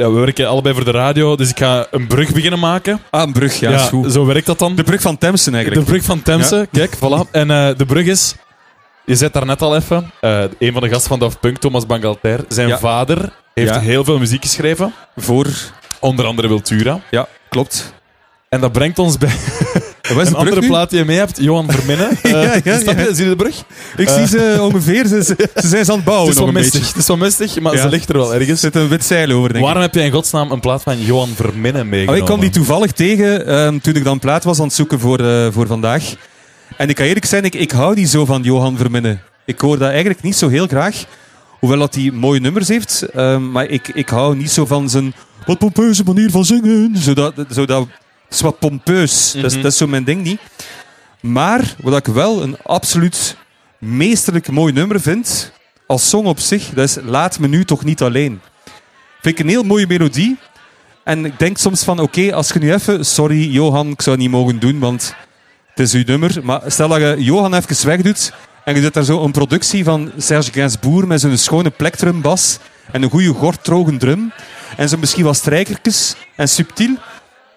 ja, we werken allebei voor de radio, dus ik ga een brug beginnen maken. Ah, een brug, ja, is goed. zo werkt dat dan. De brug van Temsen De eigenlijk. brug van Temse, kijk, voilà. En eh, de brug is... Je zet daar net al even. eh, een van de gasten van Daft Punk, Thomas Bangalter. Zijn vader heeft heel veel muziek geschreven. Voor, Onder andere Wiltura. ja, klopt. En dat brengt ons bij [laughs] wat een de brug andere nu? plaat die je mee hebt. Johan Verminnen. [laughs] Eh, Ja, ja, snap je? ja. Zie je de brug? Ik Eh. zie ze ongeveer. Ze, ze, zijn ze aan het bouwen Het is nog wel een mistig. beetje. Het is wel mistig, maar ze ligt er wel Er ergens. zit een wit zeil over, denk ik. Waarom heb jij in godsnaam een plaat van Johan Verminnen Oh, meegenomen? ik kwam die toevallig tegen ehm, toen ik dan plaat was aan het zoeken voor, eh, voor vandaag. En ik kan eerlijk zijn, ik, ik hou niet zo van Johan Verminnen. Ik hoor dat eigenlijk niet zo heel graag. Hoewel dat hij mooie nummers heeft. ehm, maar ik, ik hou niet zo van zijn wat pompeuze manier van zingen. Zodat, zodat, is wat pompeus. dat, is, Mhm. dat is zo mijn ding niet. Maar wat ik wel een absoluut meesterlijk mooi nummer vind, als song op zich, dat is Laat me nu toch niet alleen. Vind ik een heel mooie melodie. En ik denk soms van, oké, als je nu even... Sorry, Johan, ik zou het niet mogen doen, want het is uw nummer. Maar stel dat je Johan even wegdoet en je zet daar zo een productie van Serge Gainsbourg met zo'n schone plektrumbas en een goede gortrogen drum en zo misschien wat strijkertjes en subtiel.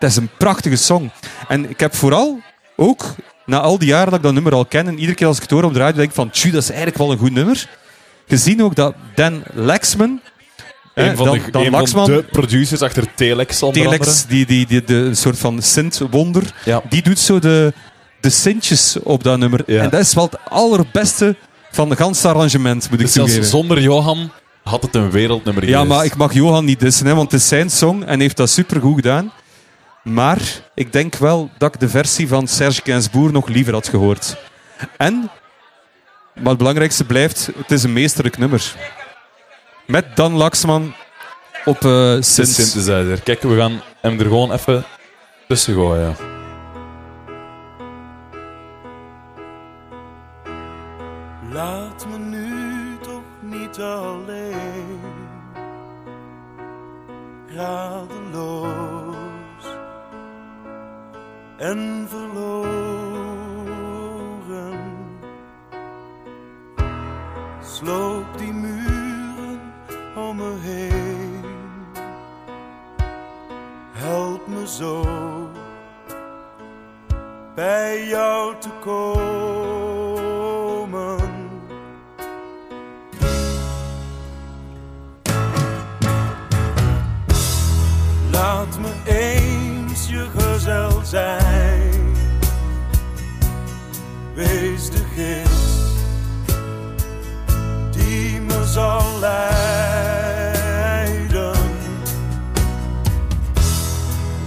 Dat is een prachtige song. En ik heb vooral ook, na al die jaren dat ik dat nummer al ken, en iedere keer als ik het hoor op de radio, denk ik van, tju, dat is eigenlijk wel een goed nummer. Gezien ook dat Dan Lexman, Een van, de, Dan een Laxman, van de producers achter Telex onder. Telex, die, die, die, de, een soort van synth-wonder, Ja. die doet zo de, de synthjes op dat nummer. Ja. En dat is wel het allerbeste van het ganse arrangement, moet ik Dus toegeven. zonder Johan had het een wereldnummer Ja, geweest. maar ik mag Johan niet dissen, hè, want het is zijn song en heeft dat supergoed gedaan. Maar ik denk wel dat ik de versie van Serge Gainsbourg nog liever had gehoord. En, maar het belangrijkste blijft, het is een meesterlijk nummer. Met Dan Laxman op synth. synthesizer. Kijk, we gaan hem er gewoon even tussen gooien. En verloren. Sloop die muren om me heen, help me zo bij jou te komen. Laat me eens je gezel zijn. Wees de gids die me zal leiden.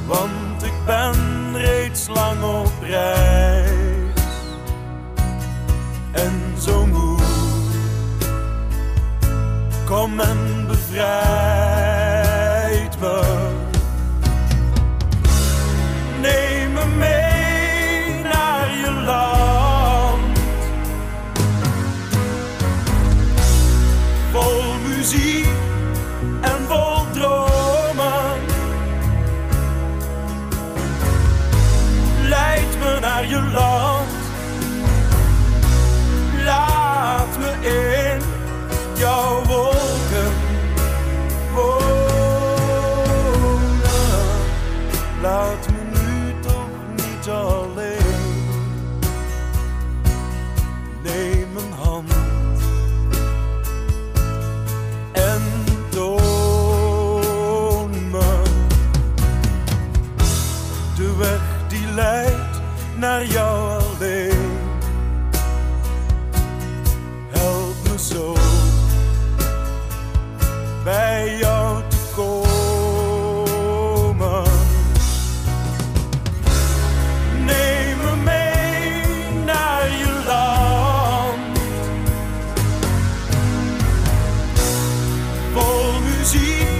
Want ik ben reeds lang op reis en zo moe. Kom en bevrijd Vol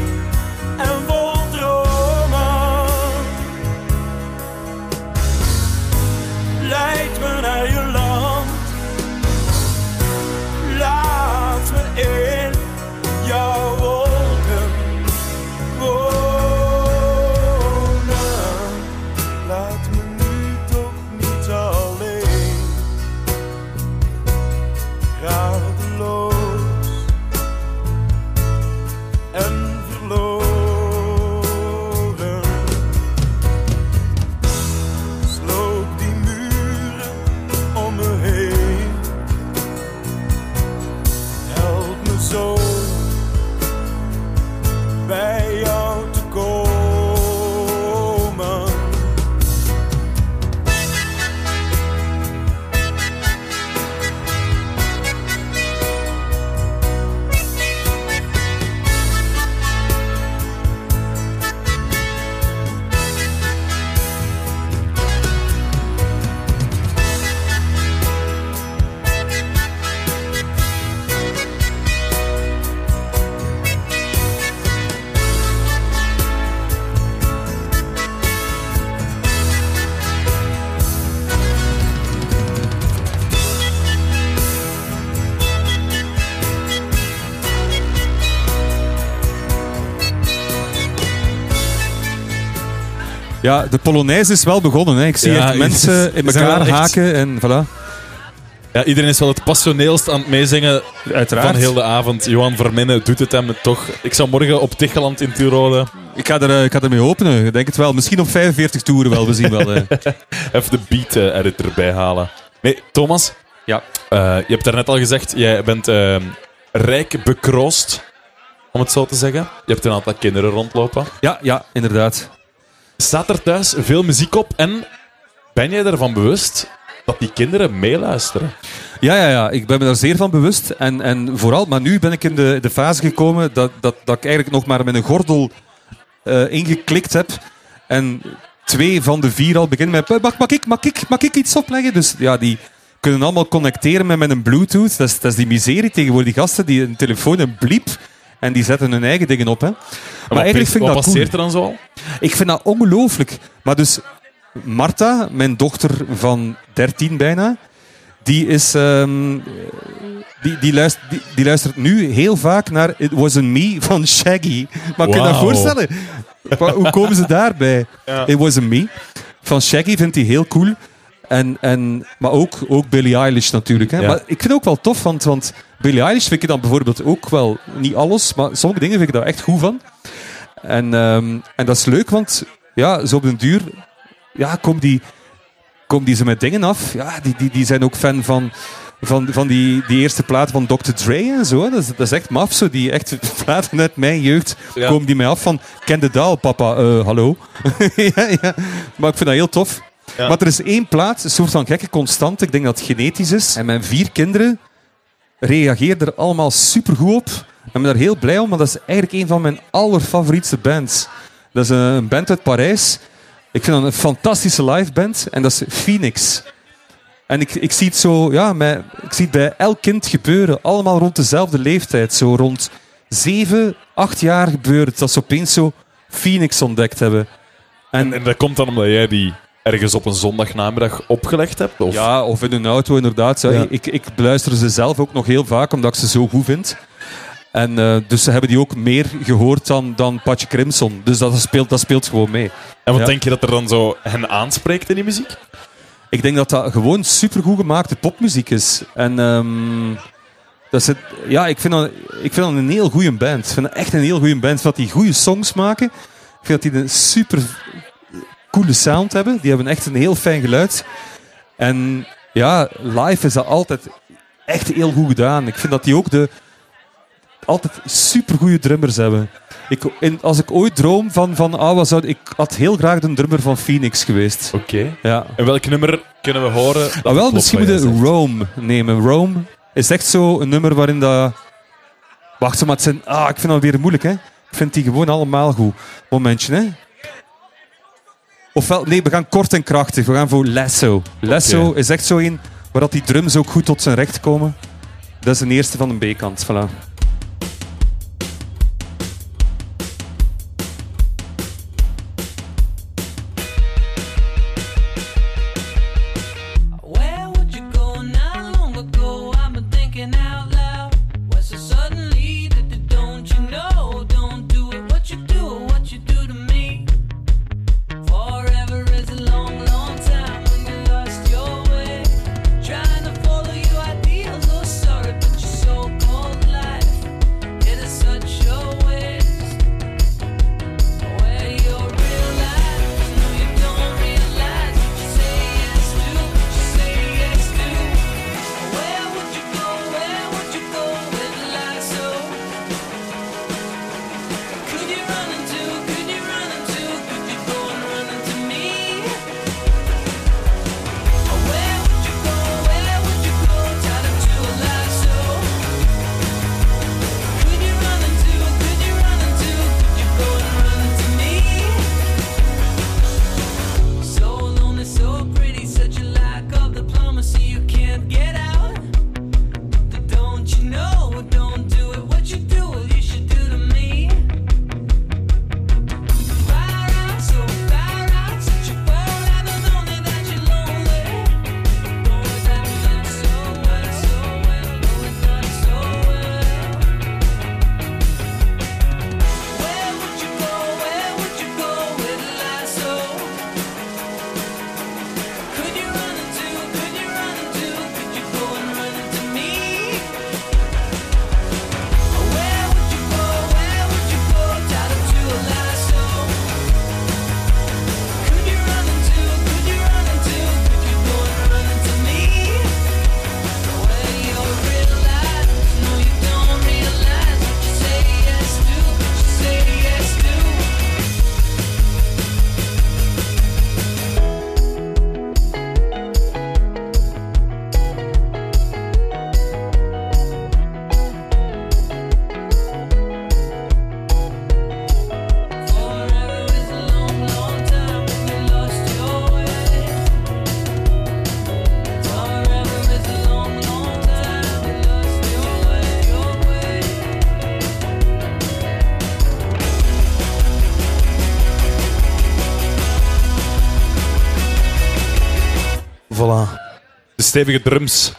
Ja, de Polonaise is wel begonnen. Hè. Ik zie Ja, echt [laughs] mensen in elkaar haken en voilà. Ja, iedereen is wel het passioneelst aan het meezingen Uiteraard. van heel de avond. Johan Verminnen doet het hem toch. Ik zou morgen op Ticheland in Tirode Ik ga, er, eh, ik ga ermee openen, ik denk het wel. Misschien op 45 toeren wel, we zien wel. eh. [laughs] even de beat eh, edit erbij halen. Nee, Thomas, Ja. eh, je hebt daarnet al gezegd, jij bent rijk bekroost, om het zo te zeggen. Je hebt een aantal kinderen rondlopen. ja, ja, inderdaad. Staat er thuis veel muziek op en ben jij ervan bewust dat die kinderen meeluisteren? Ja, ja, ja, ik ben me daar zeer van bewust. En, en vooral, maar nu ben ik in de, de fase gekomen dat, dat, dat ik eigenlijk nog maar met een gordel eh, ingeklikt heb. En twee van de vier al beginnen met... Mag, mag, ik, mag, ik, mag ik iets opleggen? Dus ja, die kunnen allemaal connecteren met, met een bluetooth. Dat is, dat is die miserie tegenwoordig. Die gasten die een telefoon bliep en die zetten hun eigen dingen op. Hè. Maar eigenlijk vind ik wat dat cool. passeert er dan zo al? Ik vind dat ongelooflijk. Maar dus, Marta, mijn dochter van 13 bijna, die, is, ehm, die, die, luistert, die, die luistert nu heel vaak naar It Was a Me van Shaggy. Maar kun je dat voorstellen? Hoe komen ze daarbij? [laughs] Ja. It Was a Me van Shaggy vindt hij heel cool. En, en, maar ook, ook Billie Eilish natuurlijk. Hè. Ja. Maar ik vind het ook wel tof, want, want Billie Eilish vind ik dan bijvoorbeeld ook wel, niet alles, maar sommige dingen vind ik daar echt goed van. En, ehm, en dat is leuk, want ja, zo op den duur ja, komen die, komen die ze met dingen af. Ja, die, die, die zijn ook fan van, van, van die, die eerste plaat van Dr. Dre en zo. Dat is, dat is echt maf, zo. Die echt [laughs] platen uit mijn jeugd Ja. komen die mij af van... Ken de Daal, papa. Eh, hallo. [laughs] ja, ja. Maar ik vind dat heel tof. Ja. Maar er is één plaat, een soort van gekke constante. Ik denk dat het genetisch is. En mijn vier kinderen reageerden er allemaal supergoed op. Ik ben daar heel blij om, want dat is eigenlijk een van mijn allerfavorietste bands. Dat is een band uit Parijs. Ik vind dat een fantastische live band. En dat is Phoenix. En ik, ik zie het zo, ja, ik zie het bij elk kind gebeuren. Allemaal rond dezelfde leeftijd. Zo rond zeven, acht jaar gebeurt. Dat ze opeens zo Phoenix ontdekt hebben. En, en dat komt dan omdat jij die ergens op een zondagnamiddag opgelegd hebt? Of? Ja, of in een auto inderdaad. Ja. Ik, ik beluister ze zelf ook nog heel vaak, omdat ik ze zo goed vind. En eh, dus ze hebben die ook meer gehoord dan, dan Patje Crimson. Dus dat speelt, dat speelt gewoon mee. En wat Ja. denk je dat er dan zo hen aanspreekt in die muziek? Ik denk dat dat gewoon supergoed gemaakte popmuziek is. En ehm, dat is het, ja, ik vind, dat, ik vind dat een heel goede band. Ik vind dat echt een heel goede band. Dat die goede songs maken. Ik vind dat die een super coole sound hebben. Die hebben echt een heel fijn geluid. En ja, live is dat altijd echt heel goed gedaan. Ik vind dat die ook de altijd supergoeie drummers hebben. Ik, in, als ik ooit droom van, van ah, wat zou, ik had heel graag de drummer van Phoenix geweest. Oké. Ja. En welk nummer kunnen we horen? Ah, wel, misschien wat moet jij je zegt? Rome nemen. Rome is echt zo een nummer waarin dat... Wacht, maar het zijn... Ah, ik vind dat weer moeilijk, hè. Ik vind die gewoon allemaal goed. Momentje, hè. Ofwel, nee, we gaan kort en krachtig. We gaan voor Lasso. Lasso is echt zo een waar dat die drums ook goed tot zijn recht komen. Dat is de eerste van de B-kant. Voilà. Stevige drums.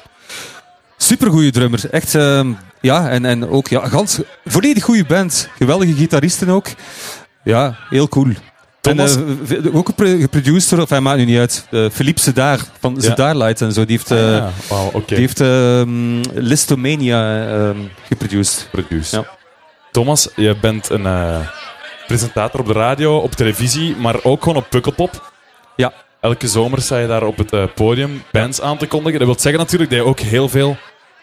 Supergoeie drummer. Echt, ehm, ja, en, en ook ja, gans, volledig goede band. Geweldige gitaristen ook. Ja, heel cool. Thomas- En, eh, ook geproduced door, of hij maakt nu niet uit, uh, Philippe Sedar van Ja. Sedar Light en zo. Die heeft, eh, ja, oké. die heeft ehm, Listomania ehm geproduced. Produce. Ja. Thomas, je bent een eh, presentator op de radio, op televisie, maar ook gewoon op Pukkelpop. Ja. Elke zomer sta je daar op het eh, podium bands aan te kondigen. Dat wil zeggen natuurlijk dat je ook heel veel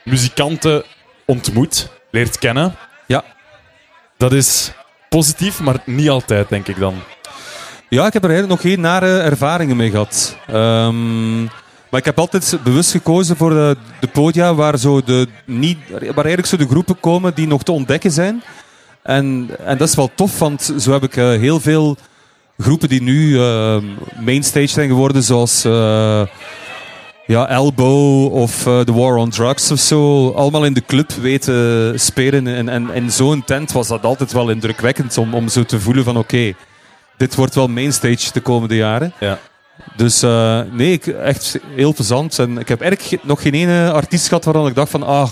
muzikanten ontmoet, leert kennen. Ja. Dat is positief, maar niet altijd, denk ik dan. Ja, ik heb er eigenlijk nog geen nare ervaringen mee gehad. Ehm, maar ik heb altijd bewust gekozen voor de, de podia waar, zo de, niet, waar eigenlijk zo de groepen komen die nog te ontdekken zijn. En, en dat is wel tof, want zo heb ik eh, heel veel groepen die nu ehm, mainstage zijn geworden, zoals eh, ja, Elbow of eh, The War on Drugs of zo, allemaal in de club weten spelen. En, en in zo'n tent was dat altijd wel indrukwekkend om, om zo te voelen van oké, dit wordt wel mainstage de komende jaren. Ja. Dus eh, nee, ik, echt heel plezant. En ik heb eigenlijk ge- nog geen ene artiest gehad waarvan ik dacht van ah,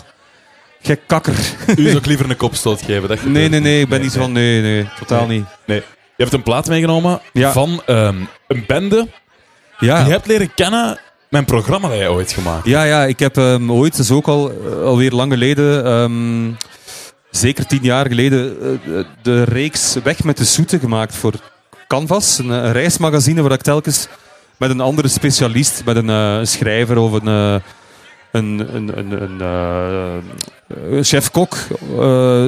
gek kakker. U zou [laughs] ook liever een kopstoot geven. Dat Nee, nee, nee, ik ben Nee, niet van nee, nee, totaal Nee. niet. Nee. Je hebt een plaat meegenomen Ja. van ehm, een bende Ja. die je hebt leren kennen een programma dat jij ooit gemaakt Ja, ja, ik heb ehm, ooit, is ook al, eh, alweer lang geleden, ehm, zeker tien jaar geleden, eh, de- de reeks Weg met de Zoete gemaakt voor Canvas. Een, eh, reismagazine waar ik telkens met een andere specialist, met een eh, schrijver of een, eh, een, een, een, een eh, eh, chef-kok, eh,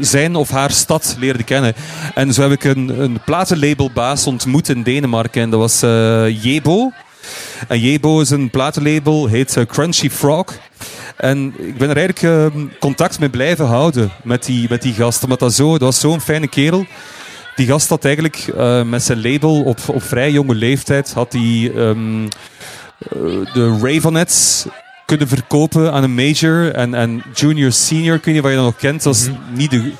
zijn of haar stad leerde kennen. En zo heb ik een, een platenlabelbaas ontmoet in Denemarken. En dat was eh, Jebo. En Jebo is een platenlabel, heet Crunchy Frog. En ik ben er eigenlijk eh, contact mee blijven houden met die, met die gast. Omdat dat, zo, dat was zo'n fijne kerel. Die gast had eigenlijk met zijn label op, op vrij jonge leeftijd had hij ehm, eh, de Ravenettes kunnen verkopen aan een major. En, en junior, senior, ik weet niet wat je dat nog kent. Dat was niet de,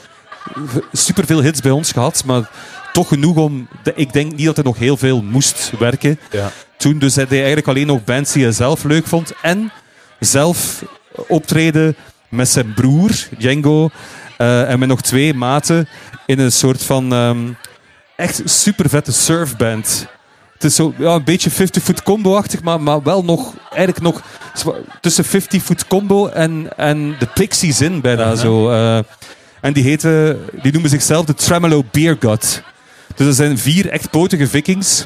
superveel hits bij ons gehad, maar toch genoeg om... de- ik denk niet dat er nog heel veel moest werken Ja. toen. Dus hij deed eigenlijk alleen nog bands die hij zelf leuk vond. En zelf optreden met zijn broer, Django. eh, en met nog twee maten in een soort van ehm, echt super vette surfband. Het is zo ja, een beetje 50-foot combo-achtig, maar, maar wel nog eigenlijk nog tussen 50-foot combo en, en de Pixies in bijna Aha. zo. eh. en die, heten, die noemen zichzelf de Tremolo Beer God. Dus dat zijn vier echt potige vikings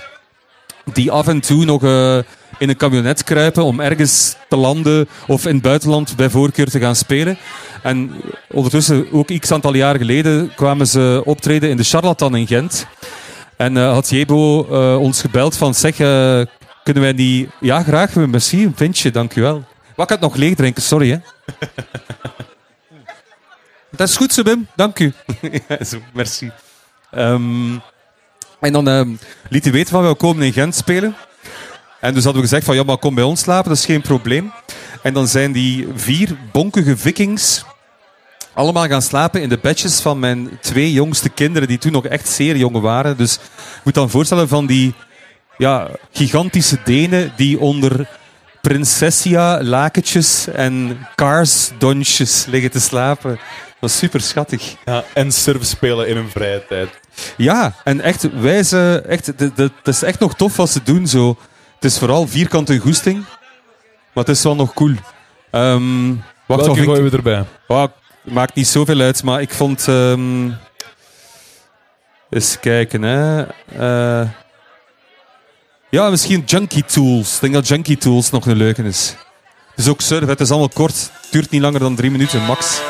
die af en toe nog eh, in een camionet kruipen om ergens te landen of in het buitenland bij voorkeur te gaan spelen. En ondertussen, ook x aantal jaar geleden, kwamen ze optreden in de Charlatan in Gent. En eh, had Jebo eh, ons gebeld van, zeg, eh, kunnen wij die... Ja, graag, merci, een pintje, dank u wel. Wat kan het nog leeg drinken, sorry hè. [laughs] Dat is goed Wim, dank u. [laughs] ja, zo, merci. Ehm, en dan ehm, liet hij weten van, we komen in Gent spelen. En dus hadden we gezegd van, ja, maar kom bij ons slapen, dat is geen probleem. En dan zijn die vier bonkige vikings allemaal gaan slapen in de bedjes van mijn twee jongste kinderen, die toen nog echt zeer jong waren. Dus je moet dan voorstellen van die ja, gigantische Denen die onder prinsessia lakentjes en cars donsjes liggen te slapen. Dat was super schattig. Ja, en surf spelen in hun vrije tijd. Ja, en echt wijze, echt, het is echt nog tof wat ze doen zo. Het is vooral vierkante goesting, maar het is wel nog cool. Ehm wacht, Welke wat ik- gooien we erbij? Oh, maakt niet zoveel uit, maar ik vond. ehm eens kijken, hè. Eh, ja, misschien Junkie Tools. Ik denk dat Junkie Tools nog een leuke is. Het is ook surf, het is allemaal kort. Het duurt niet langer dan drie minuten, max.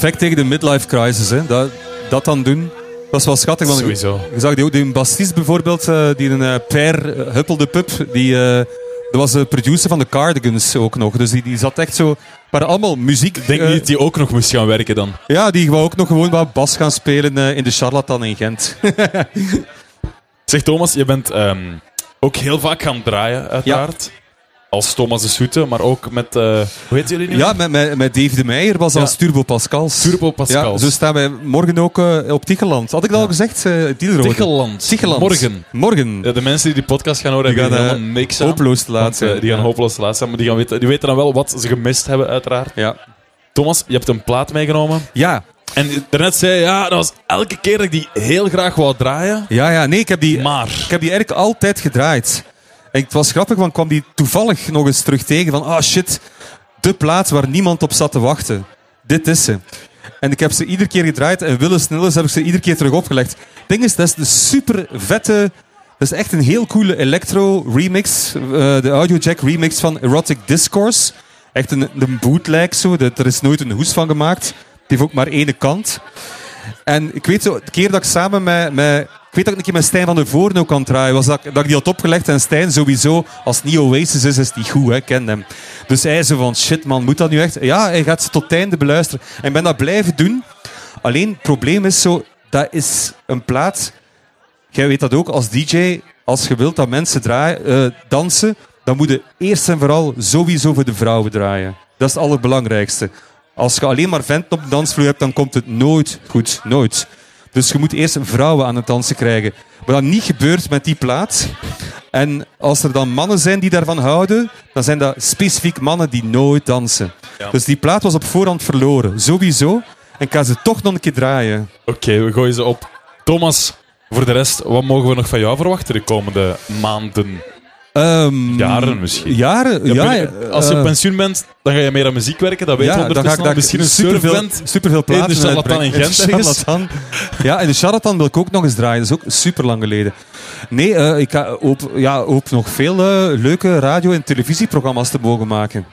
Perfect tegen de midlife crisis. Hè. Dat, dat dan doen. Dat is wel schattig. Want Sowieso. Je zag die, ook, die bassist bijvoorbeeld, eh, die een uh, Per eh, Huppelde Pup, die, eh, dat was de producer van de Cardigans ook nog. Dus die, die zat echt zo... waren allemaal muziek... Ik denk eh, niet dat die ook nog moest gaan werken dan. Ja, die wou ook nog gewoon wat bas gaan spelen eh, in de Charlatan in Gent. [laughs] Zeg Thomas, je bent ehm, ook heel vaak gaan draaien, uiteraard. Als Thomas de Soete, maar ook met... eh, hoe heet jullie nu? ja, met, met, met Dave de Meijer was Ja. als Turbo Pascals. Turbo Pascals. Ja, zo staan wij morgen ook eh, op Ticheland. Had ik dat al gezegd? Uh, Ticheland. Ticheland. Morgen. Morgen. Ja, de mensen die die podcast gaan horen, Die gaan, hier eh, helemaal niks aan. Hopeloos te laat eh, zijn. die gaan hopeloos te laat zijn, maar die, gaan weten, die weten dan wel wat ze gemist hebben, uiteraard. Ja. Thomas, je hebt een plaat meegenomen. Ja. En daarnet zei je, ja, dat was elke keer dat ik die heel graag wou draaien. ja, ja, nee, ik heb die, Maar... ik heb die eigenlijk altijd gedraaid. En het was grappig, want kwam die toevallig nog eens terug tegen van, ah shit, de plaats waar niemand op zat te wachten. Dit is ze. En ik heb ze iedere keer gedraaid en Wille Snilles heb ik ze iedere keer terug opgelegd. Het ding is, dat is de super vette... Dat is echt een heel coole electro remix. eh, de Audiojack remix van Erotic Discourse. Echt een, een bootleg zo. Dat, er is nooit een hoes van gemaakt. Het heeft ook maar één kant. En ik weet zo, de keer dat ik samen met... met ik weet dat ik een keer met Stijn van der Voorden ook kan draaien. Was dat, dat ik die had opgelegd. En Stijn sowieso, als het Oasis is, is die goed. Hè, hem. Dus hij zo van, shit man, moet dat nu echt? Ja, hij gaat ze tot het einde beluisteren. En ik ben dat blijven doen. Alleen, het probleem is zo, dat is een plaat... Jij weet dat ook, als DJ, als je wilt dat mensen draaien, eh, dansen, dan moet je eerst en vooral sowieso voor de vrouwen draaien. Dat is het allerbelangrijkste. Als je alleen maar venten op de dansvloer hebt, dan komt het nooit goed. Nooit. Dus je moet eerst vrouwen aan het dansen krijgen. Wat dat niet gebeurt met die plaat. En als er dan mannen zijn die daarvan houden, dan zijn dat specifiek mannen die nooit dansen. Ja. Dus die plaat was op voorhand verloren. Sowieso. En ik ga ze toch nog een keer draaien. Oké, we gooien ze op. Thomas, voor de rest, wat mogen we nog van jou verwachten de komende maanden? Ehm, Jaren misschien. Jaren, ja. Ja, ben- als je op eh, pensioen bent, dan ga je meer aan muziek werken. Dat weten we dan ga ondertussen daar Misschien een superveel, surfband. superveel platen in de Charlatan in. Gent. [laughs] Charlatan. Ja, en de Charlatan wil ik ook nog eens draaien. Dat is ook super lang geleden. Nee, eh, ik hoop, ja, hoop nog veel eh, leuke radio- en televisieprogramma's te mogen maken.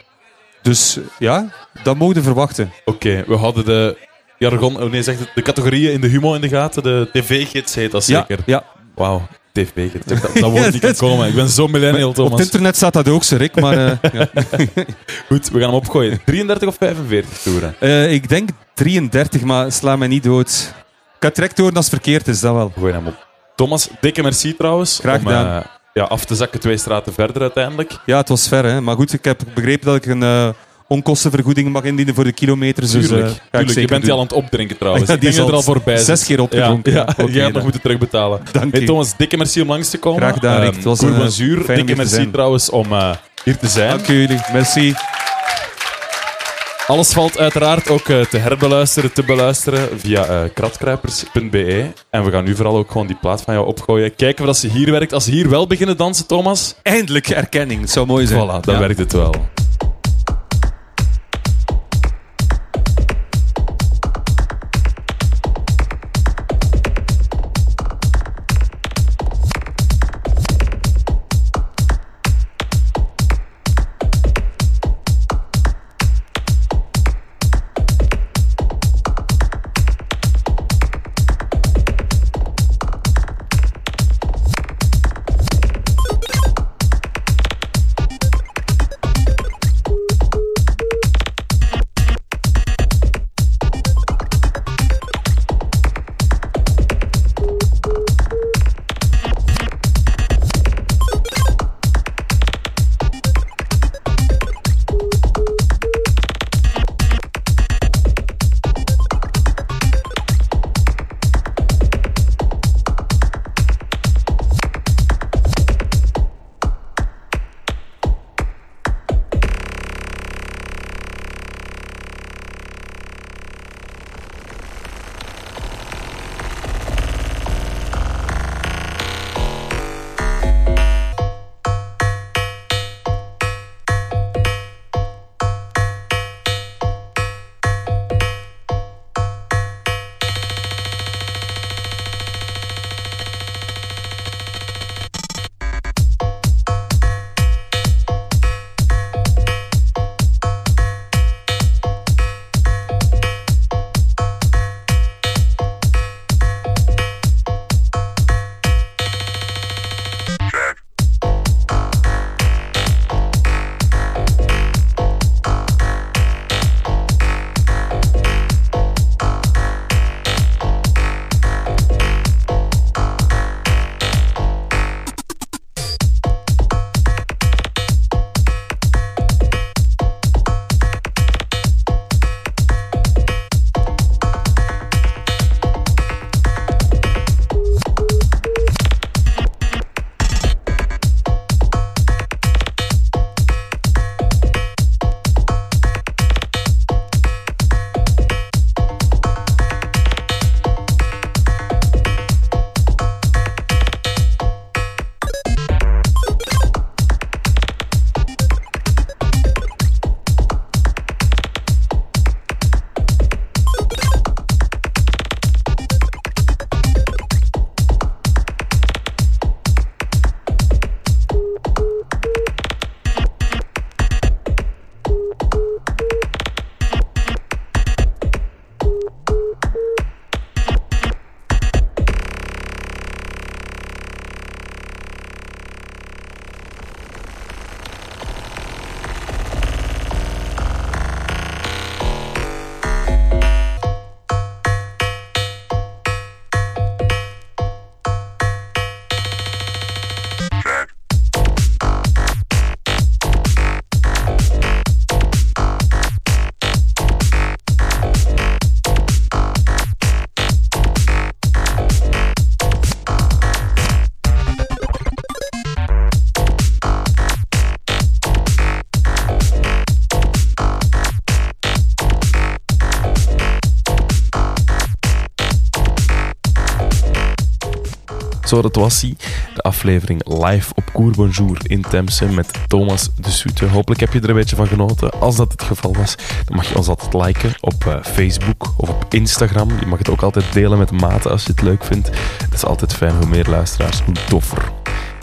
Dus ja, dat mogen we verwachten. Oké, we hadden de jargon, oh nee, zegt het, de categorieën in de humo in de gaten. De tv-gids heet dat Ja, zeker. ja. Wauw, tv-gids. Dat, dat woord niet [laughs] kan komen. Ik ben zo millennial, Op Thomas. het internet staat dat ook, ik. Maar eh, [laughs] ja. Goed, we gaan hem opgooien. 33 of 45 toeren? Eh, ik denk 33, maar sla mij niet dood. Ik ga het direct horen als het verkeerd is, dat wel. We gooien hem op. Thomas, dikke merci trouwens. Graag om, gedaan. eh, ja, af te zakken twee straten verder uiteindelijk. Ja, het was ver, hè. maar goed, ik heb begrepen dat ik een eh, onkostenvergoeding mag indienen voor de kilometers. Dus, eh, Tuurlijk, ik tuurlijk. je bent die al aan het opdrinken trouwens. [laughs] Ja, Ik die denk is er al voorbij zes keer opgedronken. Ja, Ja, gaat nog moeten terugbetalen. Dank Hey. Thomas, dikke merci om langs te komen. Graag gedaan, Rick. Ehm, Het was een, van Zuur, dikke merci trouwens om eh, hier te zijn. Dank jullie, merci. Alles valt uiteraard ook eh, te herbeluisteren, te beluisteren via eh, kratkruipers.be. En we gaan nu vooral ook gewoon die plaat van jou opgooien. Kijken of dat ze hier werkt. Als ze hier wel beginnen dansen, Thomas, Eindelijk erkenning, het zou mooi zijn. voilà, dan Ja. werkt het wel. Zo, dat was hij. De aflevering live op Cour Bonjour in Temse met Thomas de Soete. Hopelijk heb je er een beetje van genoten. Als dat het geval was, dan mag je ons altijd liken op eh, Facebook of op Instagram. Je mag het ook altijd delen met maten als je het leuk vindt. Het is altijd fijn, hoe meer luisteraars, hoe toffer.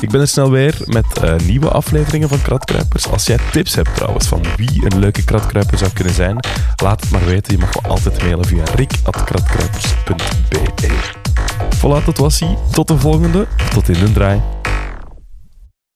Ik ben er snel weer met eh, nieuwe afleveringen van Kratkruipers. Als jij tips hebt trouwens van wie een leuke kratkruiper zou kunnen zijn, laat het maar weten. Je mag me altijd mailen via rik.kratkruipers.be. Voilà, dat was hij. Tot de volgende. Tot in de draai.